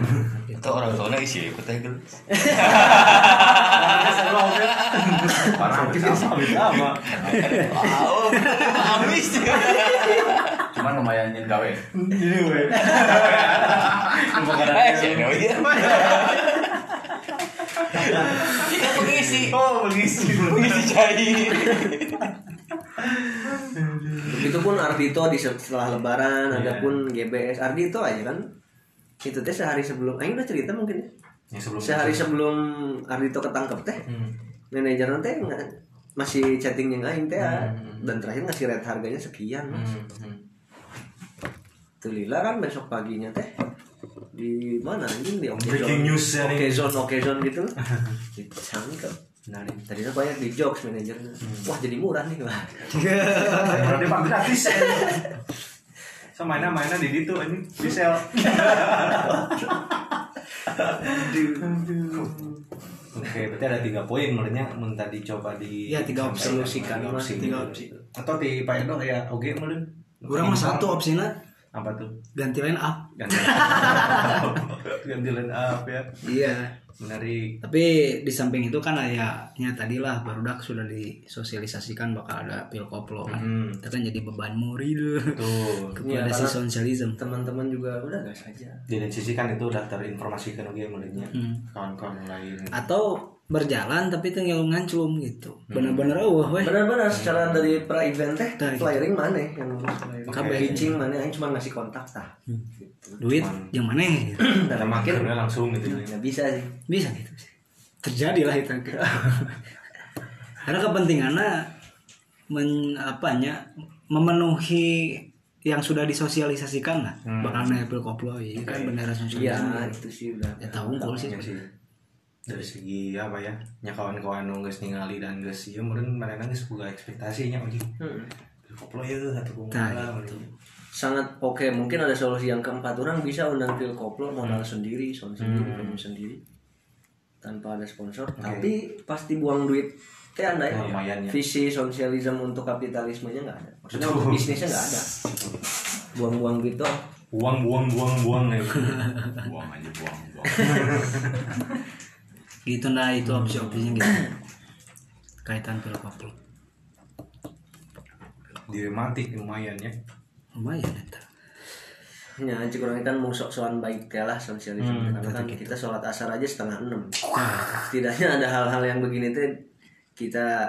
Itu orang tuanya isi ikut aja geus. Parah sama sama. Wow, habis. Cuman lumayan gawe. Ini we. Eh, sih. Kita pengisi. Oh, mengisi. Pengisi cair. Begitu pun Ardito di setelah lebaran Iya. ada pun GBS Ardito aja kan itu teh sehari sebelum aing udah cerita mungkin ya. Yang sebelum sehari sebelum Ardito ketangkep teh Hmm. manajernya teh nggak- masih chatting yang aing teh Hmm. dan terakhir ngasih rate harganya sekian mas Hmm. hmm. Tuh lila kan besok paginya teh di mana anjing di Oke Breaking news ya Oke nih. zone Oke zone gitu Nah, nih. tadinya banyak di jokes manajernya wah jadi murah nih wah Berarti pak gratis. So mainnya mainnya di situ ini di sel. Oke, berarti ada tiga poin menurutnya mun tadi coba di Iya, tiga opsi. Solusikan, tiga opsi. tiga opsi. Atau di Pak Edo ya oke meureun. Kurang mah satu opsinya Apa tuh? ganti line up. Ganti. Ganti line up ya. Iya. Menarik. Tapi di samping itu kan ayahnya tadi lah barudak sudah disosialisasikan bakal ada pil koplo kan. Hmm. Itu kan jadi beban murid Tuh. Iya, kepada si karena- sosialism. teman-teman juga udah gas aja Di lain sisi kan itu udah terinformasikan oke menurutnya. Hmm. Kawan-kawan lain. Atau berjalan tapi tinggal nganclum gitu. Bener-bener eueuh weh. benar-benar secara dari pra event teh Tah, gitu. flyering mana yang Kabeh. pitching mana yang cuma ngasih kontak tah gitu. Duit yang mana gitu. dan Kita makin langsung gitu. nggak bisa sih Bisa gitu. Terjadi lah itu. Karena kepentingannya men apanya memenuhi yang sudah disosialisasikan lah Hmm. bakal naik koplo ya kan bendera iya sosialisme itu sih udah ya tahu sih sih. Dari segi apa ya? Nya kawan-kawan nu geus ningali dan geus ieu meureun manehna geus boga ekspektasinya anjing. Hmm. Koplo ya atau kumaha gitu. sangat oke mungkin ada solusi yang keempat orang bisa undang Phil Koplo modal sendiri sound sendiri Hmm. venue sendiri tanpa ada sponsor tapi pasti buang duit teh anda ya Ya, ya. visi sosialisme untuk kapitalismenya nggak ada maksudnya untuk bisnisnya nggak ada buang-buang duit doang Buang buang buang buang ya. Buang aja buang, buang. gitu nah itu opsi-opsinya gitu. Kaitan pil koplo Dilematik lumayan ya. lumayan eta Ya, cik orang kan mau sok-sokan baik ya lah sosialisme Hmm, karena kan kita sholat asar aja setengah enam. Setidaknya ada hal-hal yang begini tuh kita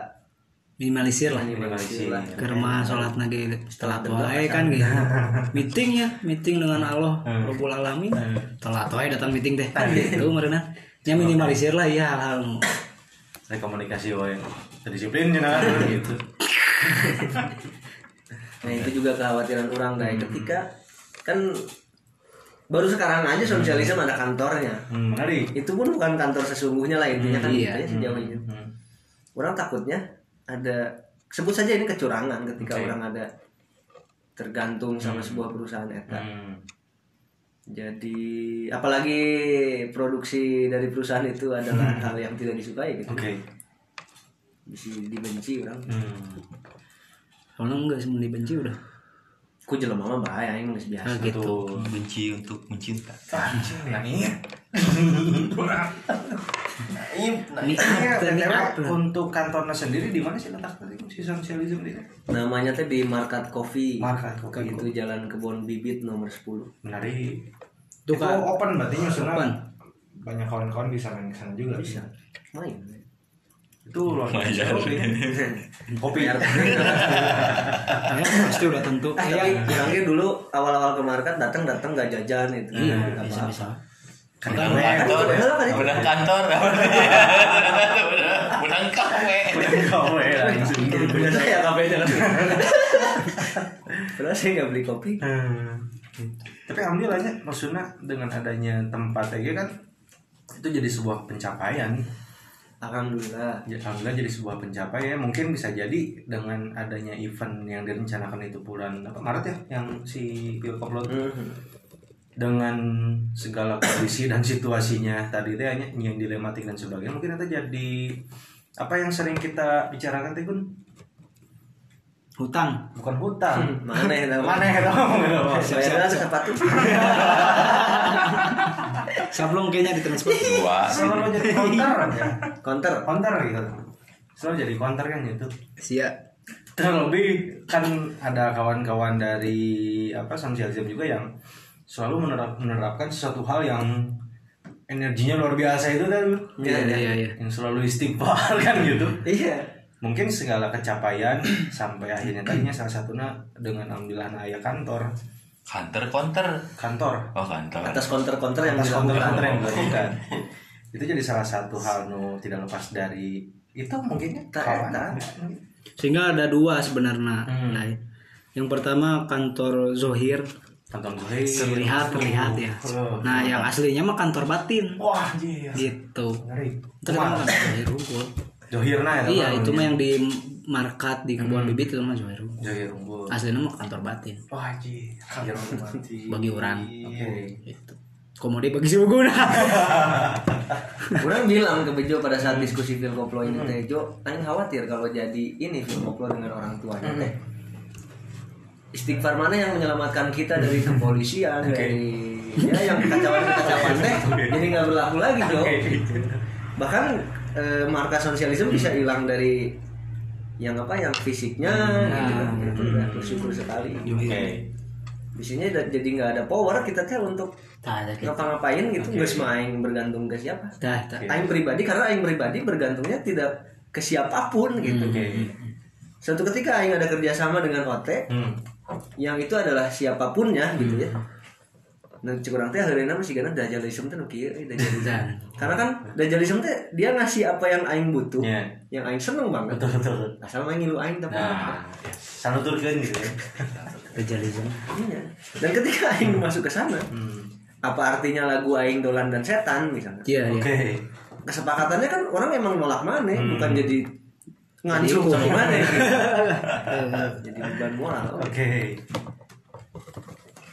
minimalisir lah. Minimalisir lah. ke rumah sholat lagi Setelah wae kan gitu. Meeting ya meeting dengan Allah Hmm. Rabbul Alamin. Telat wae datang meeting teh kan gitu merenah ya minimalisir lah ya hal-hal Saya komunikasi wae. Disiplin cenah gitu. Nah itu juga kekhawatiran orang guys ketika kan baru sekarang aja sosialisme ada kantornya. Hmm, menarik. Itu pun bukan kantor sesungguhnya lah intinya kan iya. gitu ya sejauh ini. Hmm. Orang takutnya ada sebut saja ini kecurangan ketika Oke. orang ada tergantung sama sebuah perusahaan eta. Hmm. Jadi apalagi produksi dari perusahaan itu adalah hal yang tidak disukai gitu. Oke. Bisa dibenci orang. Hmm. kalau enggak semua dibenci udah Ku jelema mah bahaya yang geus biasa. Ah, gitu Tuh. Benci untuk mencinta. Anjing, yang ini. Ini Ini Ini up, ini up. untuk kantornya sendiri di mana sih letak tadi? Si sosialisme itu? namanya teh di Market Coffee. Market Coffee. itu jalan kebun bibit nomor 10 Menarik. Tuh, itu Kak. open berarti nyusunnya Open. banyak kawan-kawan bisa main ke sana juga. Bisa. Main. Itu luar biasa. Oke. kopi. Ya pasti udah tentu. Ah, ya tapi bilangnya dulu awal-awal ke market datang datang nggak jajan itu. Iya Nggak bisa apa-apa. bisa kan Udah kantor, kan udah kantor, udah kafe. kowe langsung. Punya saya kabelnya kan padahal saya nggak beli kopi. Hmm. tapi alhamdulillahnya maksudnya dengan adanya tempat EG kan itu jadi sebuah pencapaian. Alhamdulillah. Ya, alhamdulillah jadi sebuah pencapaian. Mungkin bisa jadi dengan adanya event yang direncanakan itu bulan apa Maret ya yang si Bill Koplot Mhm. Dengan segala kondisi dan situasinya tadi teh hanya yang dilematik dan sebagainya mungkin itu jadi apa yang sering kita bicarakan teh Gun? Hutang. Bukan hutang. Mana ya tahu mana ya dong saya sepatu. Sablon kayaknya di transfer Dua. selalu jadi counter ya counter counter gitu selalu jadi counter kan gitu. Siap. Terlebih kan ada kawan-kawan dari apa sosialism juga yang selalu menerap, menerapkan sesuatu hal yang energinya luar biasa itu kan. Iya iya iya yang selalu istighfar kan gitu. Iya. Mungkin segala kecapaian sampai akhirnya tadinya salah satunya dengan alhamdulillah ayah kantor. Kantor, counter. kantor. Oh, kantor. atas counter-counter yang atas dilakukan. counter-counter yang dilakukan itu jadi salah satu hal nu tidak lepas dari itu mungkinnya Tak, kawan. tak. sehingga ada dua sebenarnya. Hmm. Nah, yang pertama kantor Zohir kantor Zuhir terlihat terlihat ya. Oh. nah yang aslinya mah kantor batin. Wah anjir. Gitu. Ngeri. Itu kan kantor Zohir Unggul Johirna ya iya itu mah yang di market di kebun bibit itu mah Zohir Unggul Johir unggul aslinya mah kantor batin. Wah anjir. Johir unggul mati bagi orang. Oke. Gitu. Komodi bagi si Uguna Orang bilang ke Bejo pada saat diskusi film koplo ini teh Jo, aing khawatir kalau jadi ini film koplo dengan orang tuanya teh. Istighfar mana yang menyelamatkan kita dari kepolisian, dari ya yang kekacauan-kekacauan teh jadi nggak berlaku lagi Jo. Bahkan eh, marka sosialisme bisa hilang dari yang apa yang fisiknya gitu kan. Itu udah bersyukur sekali. oke Biasanya da- jadi nggak ada power kita teh untuk gitu. ngapa-ngapain gitu nggak main bergantung ke siapa. Tah, tah. Aing pribadi karena aing pribadi bergantungnya tidak ke siapa pun gitu. oke Suatu ketika aing ada kerjasama dengan OT hmm. Yang itu adalah siapapunnya gitu ya. Nah, cukurang teh akhirnya masih karena dajalisme teh nu kieu euy, dajalisme. Dan Karena kan dajalisme teh dia ngasih apa yang aing butuh, Ya. yang aing seneng banget. betul betul Asal main ngilu aing tapi nah ya. sanuturkeun gitu ya Rejalism. Iya. Dan ketika aing masuk ke sana, hmm. apa artinya lagu aing dolan dan setan misalnya? Iya, iya. oke Kesepakatannya kan orang emang nolak mana, Hmm. bukan jadi ngancung Jadi sama mana. gitu. Eh, jadi beban moral. oke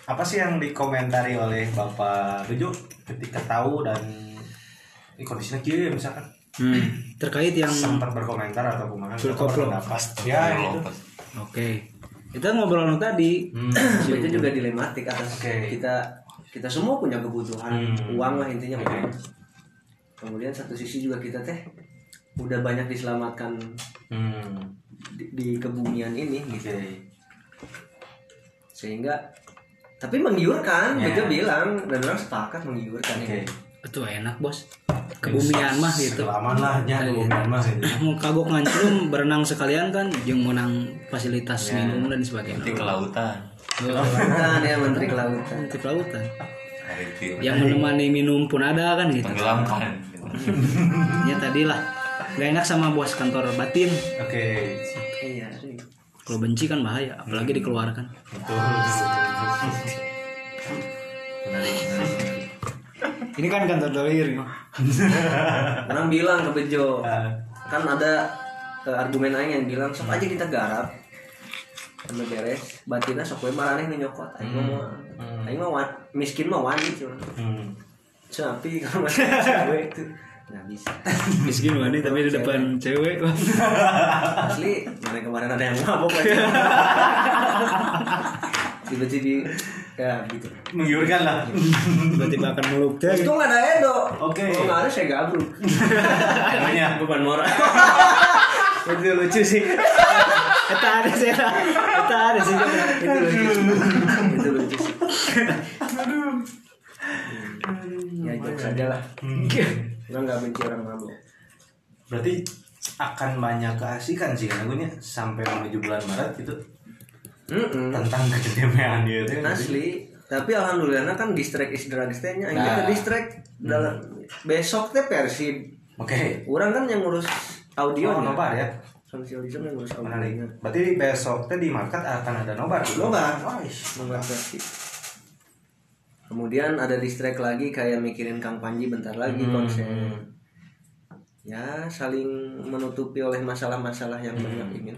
apa sih yang dikomentari oleh bapak Bejo ketika tahu dan ini kondisinya kieu misalkan Hmm, terkait yang sempat berkomentar atau kumaha berpendapat ya gitu oke. Kita ngobrol tadi. hmm. itu juga dilematik atas Oke. kita kita semua punya kebutuhan Hmm. uang lah intinya uang. kemudian satu sisi juga kita teh udah banyak diselamatkan Hmm. di, di kebumian ini gitu oke sehingga tapi menggiurkan Ya. Bejo bilang dan orang sepakat menggiurkan oke ini Itu enak, Bos. Kebumian mah gitu. Aman lah nya kebumian mah gitu Mau kagok nganclum berenang sekalian kan jeung menang fasilitas Ya. minum dan sebagainya. Nanti ke lautan. Kelautan ya menteri kelautan Di kelautan. Yang menemani minum pun ada kan gitu. Tenggelamkan. Ya tadi lah. Gak enak sama bos kantor batin. oke. Iya Kalau benci kan bahaya, apalagi dikeluarkan. betul. Ini kan kantor dolir orang bilang ke Bejo Ah. kan ada eh, argumen aing yang bilang sok aja kita garap Udah beres batinnya sok we maraneh nu nyokot. Aing mah mau aing mah wan- miskin mah wani cuma hmm. tapi kalau masih cewek itu nggak bisa Miskin wani tapi di depan cewek. asli mana kemarin ada yang mabok tiba-tiba ya gitu menggiurkan lah Tiba-tiba akan meluk itu nggak ada Edo Oke. Kalau nggak ada saya gabung. Namanya Beban moral. itu lucu sih. Eta ada sih. Eta ada sih. itu lucu. itu lucu sih. ya jokes saja lah. Orang nggak benci orang mabuk. berarti akan banyak keasikan sih karena gue sampai menuju bulan Maret gitu Mm-mm. tentang kejemean dia itu Asli. Tapi alhamdulillah kan distract is teh nya. Aing Nah. teh distract dalam besok teh Persib. Oke. Orang kan yang ngurus audio Oh, nobar ya. Sosialisme yang ngurus Menarik. audionya. Berarti besok teh di market akan ada nobar. Nobar. Wais. Nobar Persib. Kemudian ada distract lagi kayak mikirin Kang Panji bentar lagi Hmm. konser. Ya, saling menutupi oleh masalah-masalah yang Hmm. banyak ini.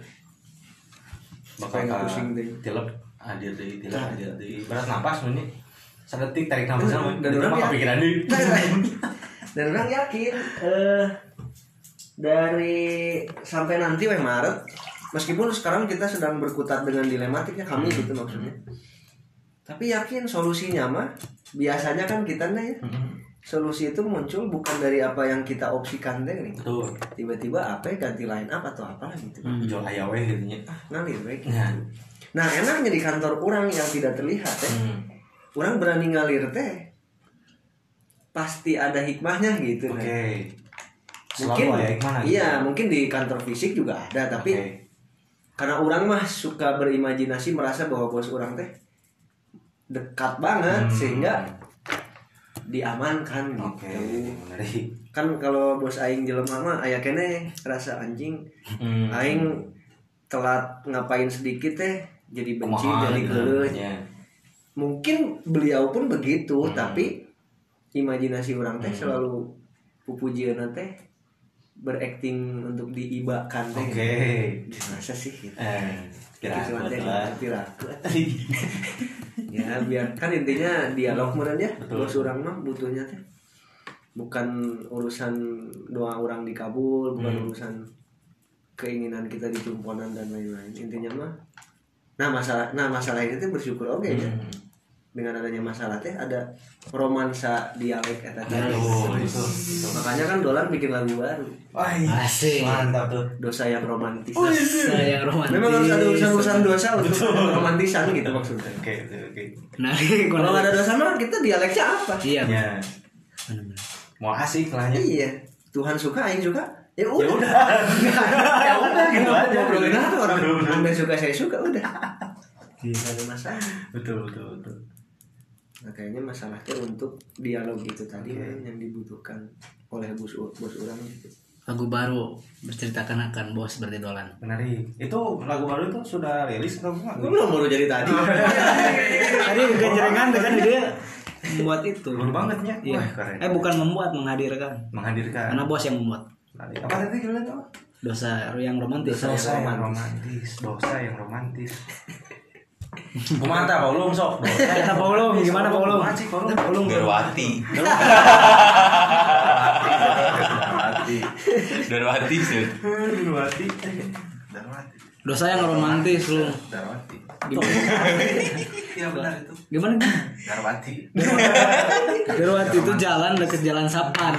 Bakal pusing deh. tilep hadir deh, tilep hadir deh. Berat napas nih. Sadetik tarik napas sama. Dan orang ya- kepikiran deh. Dan orang yakin eh dari sampai nanti weh Maret meskipun sekarang kita sedang berkutat dengan dilematiknya kami gitu maksudnya. Tapi yakin solusinya mah biasanya kan kita nih ya, solusi itu muncul bukan dari apa yang kita opsikan deh nih. Betul. Tiba-tiba apa ya, ganti line up atau apalah gitu. Jual ayawe gitu nya. Ah, ngalir weh. Nah. Nah, enaknya di kantor orang yang tidak terlihat teh. Hmm. Orang berani ngalir teh. Pasti ada hikmahnya gitu nah. Oke. mungkin Selalu ya gimana? iya mungkin di kantor fisik juga ada tapi Oke. karena orang mah suka berimajinasi merasa bahwa bos orang teh dekat banget Hmm. sehingga diamankan gitu Oke, menarik. kan kalau bos aing jelema mah aya kene rasa anjing Hmm. aing telat ngapain sedikit teh jadi benci Kumaha jadi gitu. geuleuh Ya. mungkin beliau pun begitu Hmm. tapi imajinasi orang teh Hmm. selalu pupujian teh berakting untuk diibakan teh Oke. masa sih gitu. Eh, kira Cuma ya biar kan intinya dialog meureun ya bos orang mah butuhnya teh bukan urusan doa orang dikabul bukan Hmm. urusan keinginan kita ditumponan dan lain-lain intinya mah nah masalah nah masalah ini tuh bersyukur oke ya Hmm. Dengan adanya masalah teh ada romansa dialek eta betul. makanya kan Dolan bikin lagu baru Wah, Asik. mantap tuh. dosa yang romantis Saya yang romantis. memang harus ada urusan-urusan dosa untuk romantisan gitu maksudnya Oke, oke, oke. Nah, kalau nggak ada dosa mah kita dialeknya apa Iya. Ya, mau asik lah ya. iya Tuhan suka Aing suka ya Ya udah udah. Ya udah gitu aja. ngobrolin apa orang anda suka saya suka udah Iya. Ada masalah Betul, betul, betul. Nah kayaknya masalahnya untuk dialog itu tadi kan yang dibutuhkan oleh bos bos orang gitu Lagu baru berceritakan akan bos seperti Dolan. Menarik. Itu lagu baru itu sudah rilis atau enggak? Gue belum baru jadi tadi. Tadi kejerengan kan dia membuat itu. Baru banget ya. Iya. Wah. Eh bukan membuat, menghadirkan. Menghadirkan. Karena bos yang membuat. Menarik. Apa tadi gimana tuh? Dosa yang romantis. Dosa yang romantis. Dosa yang romantis. Kumaha tah Paulung sok? Eh, yang Paulung, romantis. gimana Paulung? Paulung? Paulung. Darwati. Hati. Darwati sih. Darwati. Darwati. Dosa yang romantis lu. Gimana? Iya benar itu. Gimana? Darwati. Darwati itu jalan deket jalan Sapan.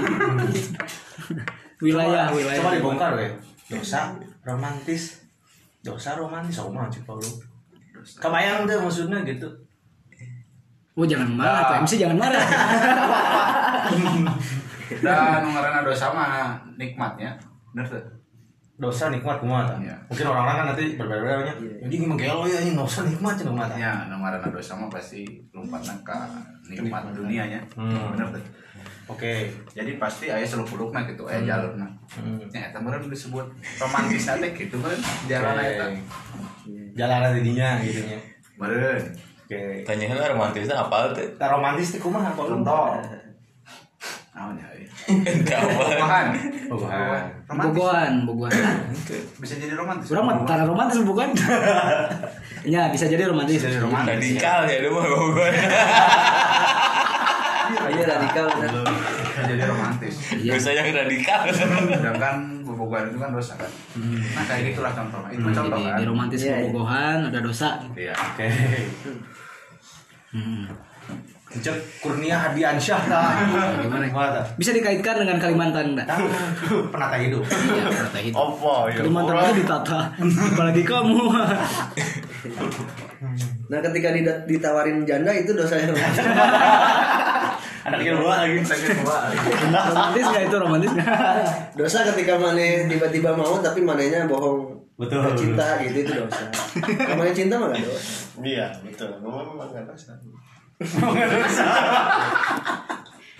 wilayah, wilayah. Coba dibongkar we. Dosa romantis. Dosa romantis mah cik Paulung. Kebayang deh maksudnya gitu. Oh jangan marah, tuh MC jangan marah. Dan ngaranna dosa mah nikmatnya. Bener tuh. Dosa nikmat kumaha tah? Iya. Mungkin orang-orang kan nanti berbeda-bedanya. Jadi gimana gelo ya ini dosa nikmat cenah mah. Ya, nu ngaranna dosa mah pasti lompatna ka nikmat dunianya. Hmm. Bener tuh. Oke. Jadi pasti aya seluk-belukna gitu, aya jalurna. Hmm. Ya, eta meureun disebut romantis teh gitu kan jalan eta. Jalan tadinya gitu nya. Meureun. Oke. Tanya lah romantisnya apa tuh? Nah, romantis teh kumaha? Contoh. Naon ya? Enggak apa. Romantis. Bogohan, bogohan. Bisa jadi romantis. Mah karena romantis bukan? ya bisa jadi romantis. Bisa jadi romantis. Radikal ya lu mah gue. Ayo radikal. Bisa jadi romantis. Iya. Dosa yang radikal. Sedangkan bobogohan itu kan dosa kan. Nah kayak gitulah contohnya. Itu contoh Jadi kan. di romantis Iya, iya. ada dosa. Iya. Oke. Hmm. Cek Kurnia Hadiansyah tah. Gimana? Bisa dikaitkan dengan Kalimantan enggak? Penata hidup. Iya, kata itu. Opo ya. Kalimantan itu ditata. Apalagi kamu. Nah ketika ditawarin janda itu dosanya Anak kedua lagi. romantis nggak itu romantis nggak? dosa ketika mana tiba-tiba mau tapi mananya bohong Betul. Nggak cinta gitu itu dosa namanya cinta mah gak dosa Iya, betul. Memang memang enggak dosa.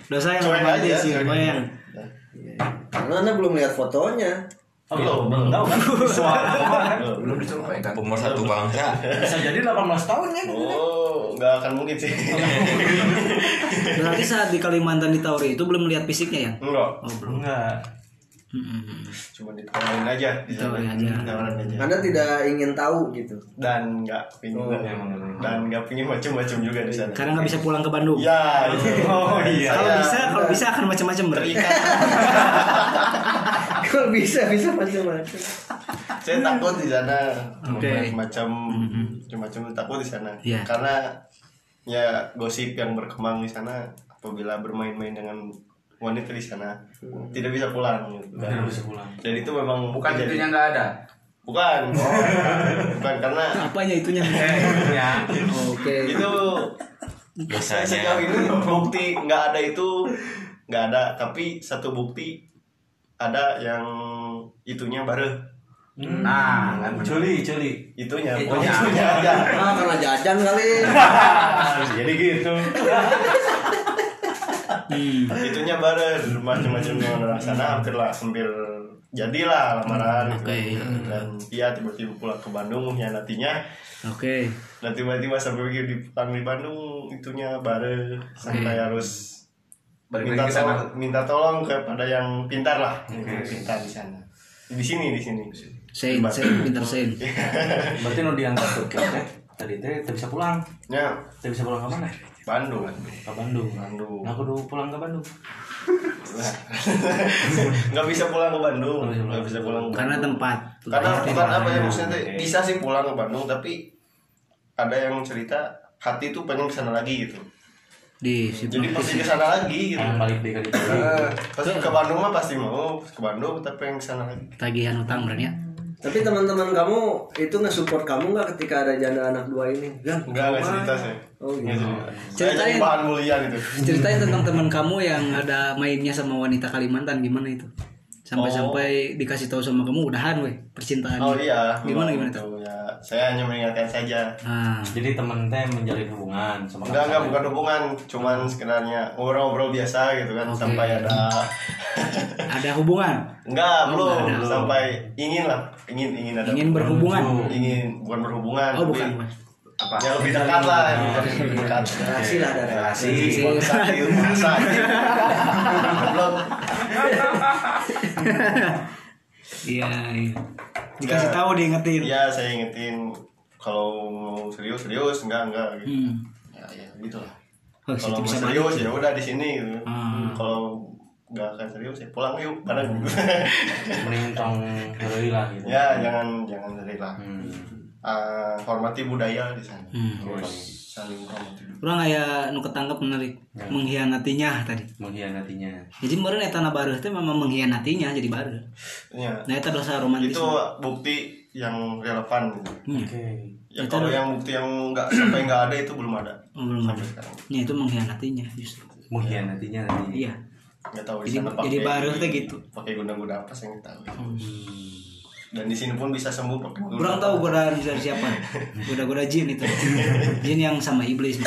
Dosa yang Cuek romantis sih, bayang. aja. karena anda belum lihat fotonya Oh, belum, belum tahu kan? Suara. Belum. Pemersatu bangsa. Bisa jadi 18 tahun ya. Oh, enggak akan mungkin sih. Berarti saat di Kalimantan ditawari itu belum lihat fisiknya ya? Enggak. Oh belum. Enggak. Cuma ditawarin aja di. Ditawarin aja. Aja. anda tidak ingin tahu gitu Dan enggak pingin Oh, dan enggak pingin macam-macam juga di sana. Karena nggak bisa pulang ke Bandung. Ya. Oh, iya. Kalau bisa, kalau bisa akan macam-macam berarti. kalau bisa bisa macam-macam Saya takut di sana. Oke. Macam macam takut di sana. Iya. Karena ya gosip yang berkembang di sana apabila bermain-main dengan wanita di sana tidak bisa pulang gitu. Tidak bisa pulang. Dan itu memang Bukan jadi- itunya nggak ada. Bukan. Bukan karena Apanya itunya? Ya. Oke. itu saya sejauh ini bukti nggak ada itu nggak ada tapi satu bukti ada yang itunya baru Nah, kan Culi, culi. itunya pokoknya itunya aja ah karena jajan kali Jadi gitu. Hmm. itunya baru macam-macam orang sana hampir lah hampir jadilah lamaran gitu. Oke. dan dia tiba-tiba pulang ke Bandung nantinya Oke. dan tiba-tiba sampai pergi di pulang di Bandung itunya baru sampai harus Balik minta lagi ke sana. tolong minta tolong kepada yang pintar lah yang pintar di sana di sini di sini Sen, sen, pinter sen. Berarti nu diangkat tuh teh. Tadi teh teh bisa pulang. ya Teh bisa pulang ke mana? Bandung kan Ke Bandung. Bandung Nah, kudu pulang ke Bandung. nggak bisa pulang ke Bandung Nggak bisa pulang. Karena tempat. karena bukan apa ya maksudnya teh, bisa sih pulang ke Bandung tapi ada yang cerita hati tuh pengen ke sana lagi gitu di jadi pasti ke sana lagi gitu. Yang balik di kali Eh, pasti ke Bandung mah pasti mau. Ke Bandung tapi pengen ke sana lagi. Tagihan utang berarti ya. tapi teman-teman kamu itu nge-support kamu nggak ketika ada janda anak dua ini? Gan, enggak enggak cerita sih. Oh Nggak gitu. Ceritain. bahan bulian itu Ceritain tentang teman kamu yang ada mainnya sama wanita Kalimantan gimana itu? Sampai-sampai dikasih tahu sama kamu udahan weh percintaan. oh iya. Gimana gimana tuh? ya. Saya hanya mengingatkan saja. Ah, Jadi temen teh menjalin hubungan sama enggak enggak bukan hubungan. Cuman sekenarnya ngobrol-ngobrol biasa gitu kan Oke. sampai ada ada hubungan, enggak Oh, belum. enggak ada. sampai ingin lah ingin ingin ada ingin berhubungan. ingin bukan berhubungan Oh, tapi bukan. apa? Yang lebih dekat lah yang lebih dekat. Relasi lah ada relasi. belum Iya, iya. Dikasih Ya. tahu diingetin. Iya saya ingetin kalau mau serius serius enggak enggak gitu. Hmm. Ya ya gitu lah. Oh, Kalau mau bisa serius ya udah di sini gitu. Hmm. Kalau enggak akan serius ya pulang yuk bareng gitu. Mending tong lah gitu. ya jangan jangan serius lah. Hmm. Ah, hormati budaya di sana. Hmm. Saling. Orang aya nu ketangkep menarik mengkhianatinya tadi. Mengkhianatinya. Jadi meureun eta na baru teh memang mengkhianatinya jadi baru. Ya. Nah eta dosa romantis. Itu bukti yang relevan. Hmm. Oke. Ya Itu kalau ada- yang bukti yang enggak sampai enggak ada itu belum ada. Oh, belum ada. Sampai sekarang. Ya itu mengkhianatinya justru. Mengkhianatinya tadi. Iya. Enggak tahu di Jadi- jadi baru teh gitu. Pakai guna-guna apa saya nggak tahu. Hmm. Dan di sini pun bisa sembuh. Kurang tahu godaan dari siapa. Goda-goda jin itu. Jin yang sama iblis.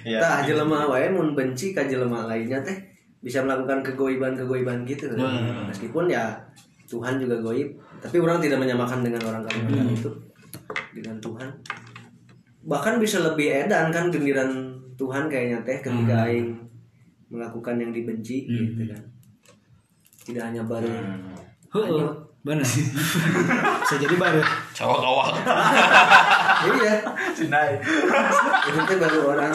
Iya. Tah jelema wae mun benci ka jelema lainnya teh bisa melakukan kegoiban-kegoiban gitu. Hmm. Meskipun ya Tuhan juga goib, tapi orang tidak menyamakan dengan orang Kalimantan itu dengan Tuhan. Bahkan bisa lebih edan kan giliran Tuhan kayaknya teh ketika aing melakukan yang dibenci gitu kan. Tidak hanya baru Heeh, bener. Bisa jadi baru. Cawak awak. iya Sinai. itu tuh baru orang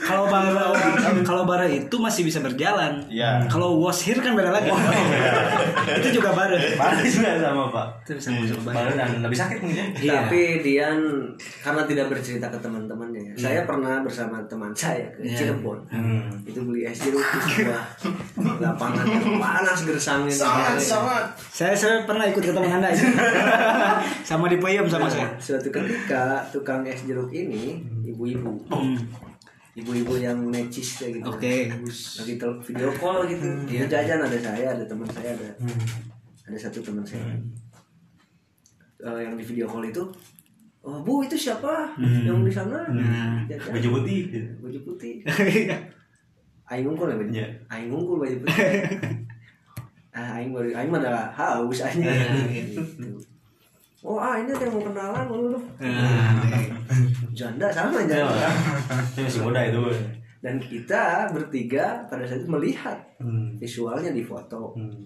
Kalau bara kalau bara itu masih bisa berjalan. Iya. Kalau was here kan beda lagi. itu juga bara. Mana juga sama pak. Itu bisa masuk bara. Baru dan lebih sakit mungkin. Iya. tapi Dian karena tidak bercerita ke teman-temannya saya pernah bersama teman saya ke Iya. Cirebon Hmm. itu beli es jeruk di sebuah lapangan yang panas gersangnya Sangat sangat. Saya saya pernah ikut ke teman Anda itu. sama di Peyem sama saya. suatu ketika tukang es jeruk ini ibu-ibu. Hmm. ibu-ibu yang necis kayak gitu. Oke. lagi tel- video call gitu. Dia jajan ada saya ada teman saya ada ada satu teman saya. Eh, yang di video call itu oh bu itu siapa? Yang di sana. Jajan. Baju putih. baju putih. Aing ngungkul ya baju Iya. aing baju putih ah aing baru aing mah udah haus aja gitu oh ah ini ada yang mau kenalan lu janda sama janda Itu masih muda itu. dan kita bertiga pada saat itu melihat Hmm. visualnya di foto Hmm.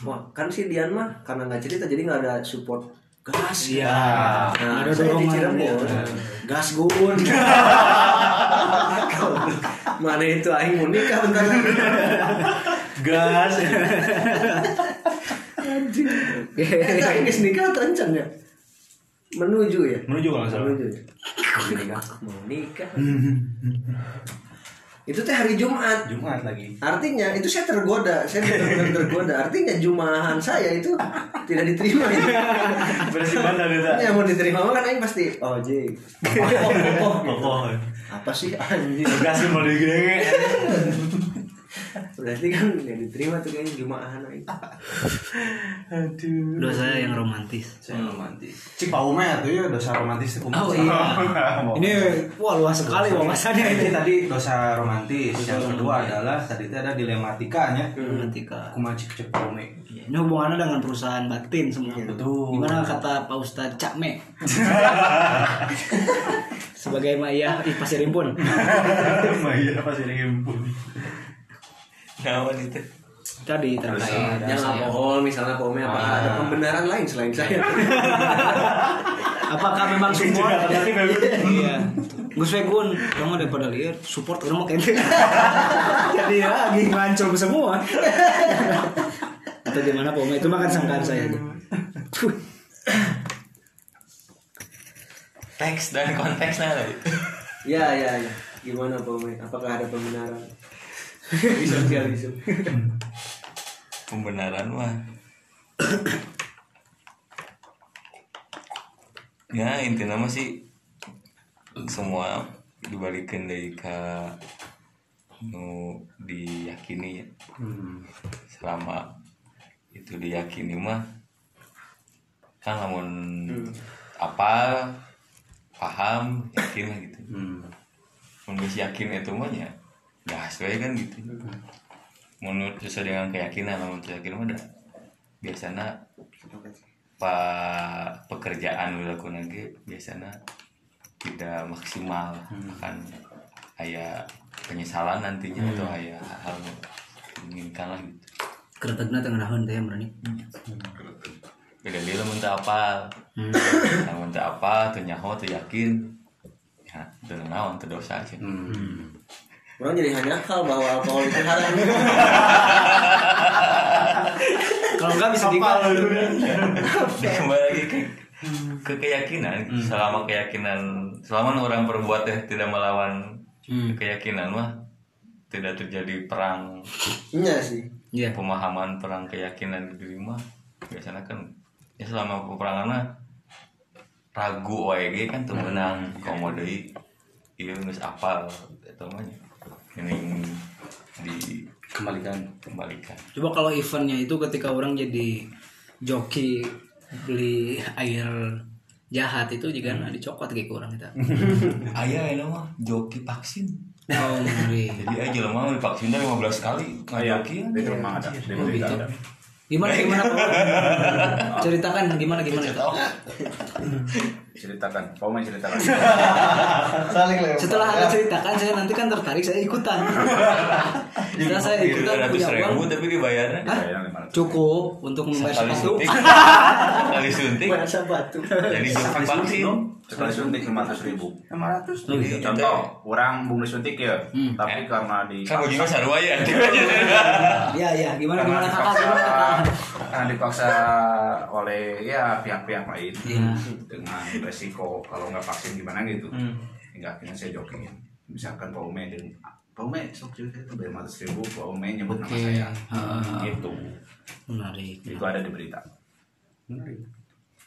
wah kan si Dian mah karena nggak cerita jadi nggak ada support gas Iya. Nah, Ada saya di Cirebon, ya. gas gun. Mana itu aing mau nikah bentar lagi. Gas. Eh, aing geus nikah terencana ya. Menuju ya. Menuju kalau nggak salah. Menuju. ya? Mau nikah. itu teh hari Jumat. Jumat lagi. Artinya itu saya tergoda, saya benar-benar tergoda. Artinya jumahan saya itu tidak diterima itu. Banget itu. Yang mau diterima kan aing pasti oh J. Oh, oh, oh. Oh, Apa sih anjing? gas mau digede. Berarti kan yang diterima tuh kayaknya jumahan aing. Aduh. Doa saya yang romantis. Saya romantis. Cik Paume tuh ya dosa romantis itu. Oh iya. Ini wah luas sekali wawasannya Ini ini. tadi dosa romantis. Yang kedua adalah tadi itu ada dilematikanya. Romantika. Kumaci cek Paume. Iya, Ini hubungannya dengan perusahaan batin semua. Betul. Gimana kata Pak Ustadz Cakme? Sebagai Maya Pasir Impun. Maya pasti dihimpun. Nawan itu. Tadi terkait Yang alkohol misalnya pome apa Ah. ada pembenaran lain selain saya. Apakah memang support? Tapi memang. Iya. Gus Wegun, kamu daripada lihat support kamu kente. Jadi ya lagi ngancur semua. Atau gimana Pome itu makan sangkaan saya. Tuh. Teks dan konteksnya tadi. Ya ya ya. Gimana pome? Apakah ada pembenaran? Sosialisme. Pembenaran mah. ya intinya mah sih semua dibalikin dari ke nu diyakini ya. selama itu diyakini mah kan namun apa paham yakin gitu Hmm. geus yakin itu mah ya gas we kan gitu. Menurut sesuai dengan keyakinan namun keyakinan mah dah biasanya pa pekerjaan dilakukan lagi biasanya tidak maksimal. Kan aya penyesalan nantinya atau aya hal inginkan lah gitu. Keretegna tengah nahon teh berani. beda dia lamun teu apa Hmm. lamun teu apa teu nyaho teu yakin. Ya teu naon teu dosa sih Orang jadi hanya akal bahwa alkohol itu haram. Kalau enggak bisa digal. Dia kembali lagi ke, ke keyakinan selama keyakinan selama orang perbuat teh tidak melawan Hmm. keyakinan mah tidak terjadi perang Iya sih. Iya. pemahaman perang keyakinan di diri mah biasanya kan ya selama peperangan mah ragu wae ge kan teu meunang komo deui ieu geus apal eta mah. Ini di Kembalikan. Coba kalau eventnya itu ketika orang jadi joki beli air jahat itu juga nah dicokot kayak orang kita. aya eta mah joki vaksin Oh, ngeri. jadi aja jelema divaksin 15 kali Di rumah ada. Di Oh, berita gitu. ada. Gimana gimana? Ceritakan gimana gimana itu. Ceritakan. Kau main ceritakan. Saling lempar. Setelah Anda ceritakan saya nanti kan tertarik saya ikutan. Kita saya ratus punya ribu uang tapi dibayarnya Bayar 500. cukup untuk membayar kali sepatu. suntik kali suntik bahasa batu jadi joki vaksin Sekali suntik 500 ribu. 500 Jadi contoh, orang bung disuntik ya, Hmm. tapi karena di kan bagaimana sarua ya Iya iya gimana karena gimana kakak gimana kakak? karena dipaksa oleh ya pihak-pihak lain Iya. dengan resiko kalau nggak vaksin gimana gitu. Hmm. Hingga akhirnya saya jokin. Misalkan Pak Ume dan Pak Ume sok cerita itu bayar 500 ribu, Pak Ume nyebut nama Oke. saya. Heeh. Gitu. Menarik. Itu ada di berita.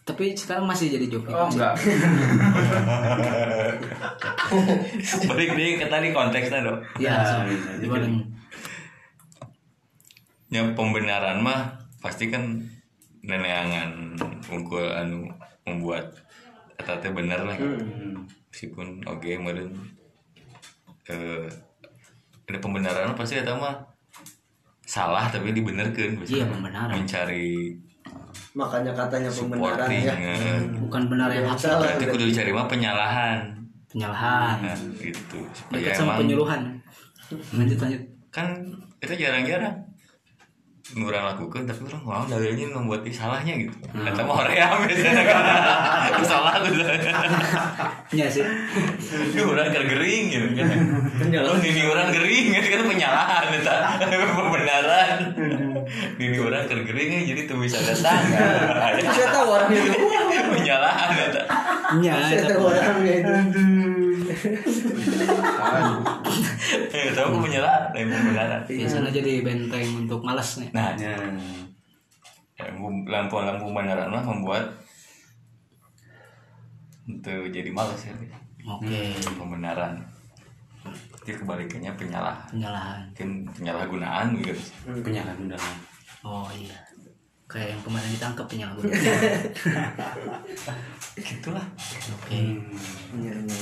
Tapi sekarang masih jadi joki. Oh enggak. balik deh ke tadi konteksnya dong Iya. Nah, jadi. gimana? yang pembenaran mah pasti kan neneangan unggul anu membuat eta teh bener lah meskipun oke meureun eh ada pembenaran pasti eta mah salah tapi dibenerkeun Iya, pembenaran. mencari makanya katanya pembenaran ya eh. Bukan benar yang salah. berarti kudu dicari mah penyalahan Penyalahan. nah gitu supaya Dekat sama emang penyuluhan. Lanjut lanjut. kan itu jarang-jarang orang lakukan tapi orang mau dalilnya membuat dia salahnya gitu. Hmm. kata mau ream biasanya kan salah tuh Iya sih. ini orang kan gering gitu. Kan Penyalahan. oh ini orang gering itu kan penyalahan itu pembenaran. Ini orang kan gering jadi tuh bisa datang saya tahu orangnya itu penyalahan itu Iya. saya tahu. orangnya itu Eh, tahu penyalahan yang pembenaran Biasanya jadi benteng untuk malas nih. nah Ya. lampu-lampu pembenaran mah membuat itu jadi malas ya Oke. pembenaran itu kebalikannya penyalahan Penyalahan. mungkin penyalahgunaan gitu Penyalahgunaan. Oh iya. Kayak yang kemarin ditangkap penyalahgunaan. gitulah Oke. Iya, iya, iya.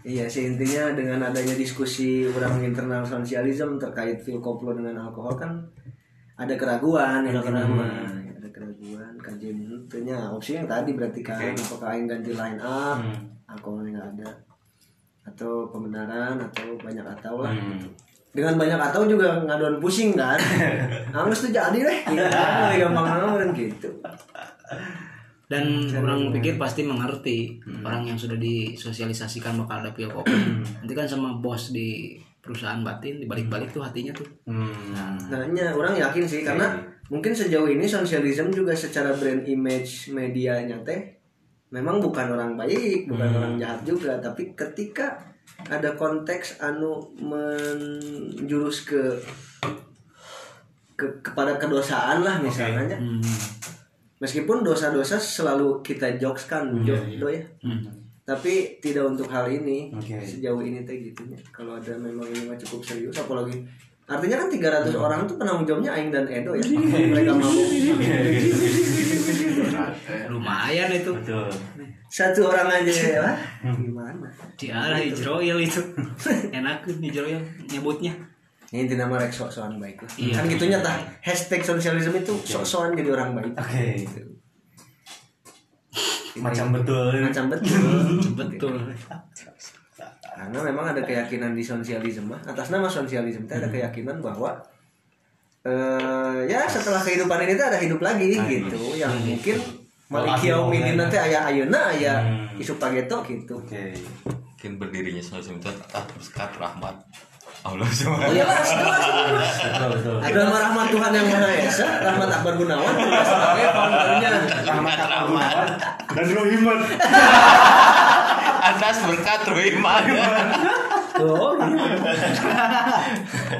Iya sih intinya dengan adanya diskusi orang internal sosialisme terkait pil koplo dengan alkohol kan ada keraguan, ada keraguan, ada keraguan. Kajian tentunya opsi yang tadi berarti kan apakah aing ganti line up, alkoholnya nggak ada, atau pembenaran atau banyak atau lah. Dengan banyak atau juga ngaduan pusing kan, angus tuh jadi deh, gitu. gampang orang gitu. Dan orang pikir pasti mengerti orang yang sudah disosialisasikan bakal ada pil kopi. Nanti kan sama bos di perusahaan batin dibalik-balik tuh hatinya tuh. Nah, Nah, nya, orang yakin sih karena mungkin sejauh ini sosialisme juga secara brand image medianya teh memang bukan orang baik, bukan orang jahat juga, tapi ketika ada konteks anu menjurus ke ke kepada kedosaan lah misalnya. hmm, Meskipun dosa-dosa selalu kita jokeskan, jok do ya. Tapi tidak untuk hal ini. Oke. Sejauh ini teh gitu ya. Kalau ada memang ini mah cukup serius apalagi Artinya kan 300 orang tuh penanggung jawabnya Aing dan Edo ya. Mereka mau lumayan itu. Betul. satu orang aja ya. Wah, Gimana? Diarah hijroil itu. Enak hijroil nyebutnya. Ini intinya nama rek sok-sokan baik lah. Iya. Kan gitunya tah hashtag sosialisme itu sok-sokan jadi orang baik. Oke. Macam betul. Macam betul. Betul. Karena memang ada keyakinan di sosialisme, atas nama sosialisme itu ada keyakinan bahwa eh ya setelah kehidupan ini tuh ada hidup lagi gitu, yang mungkin Malik yaumidin nanti ayah ayuna ayah isu pageto gitu. Oke. mungkin berdirinya semacam itu ah berkat rahmat Allah semua Oh jelas, jelas. Betul. Ada rahmat Tuhan yang Maha Esa, rahmat Akbar Gunawan sebagai foundernya. rahmat rahmat Dan Rohiman. atas berkat Ruhiman Oh, gitu.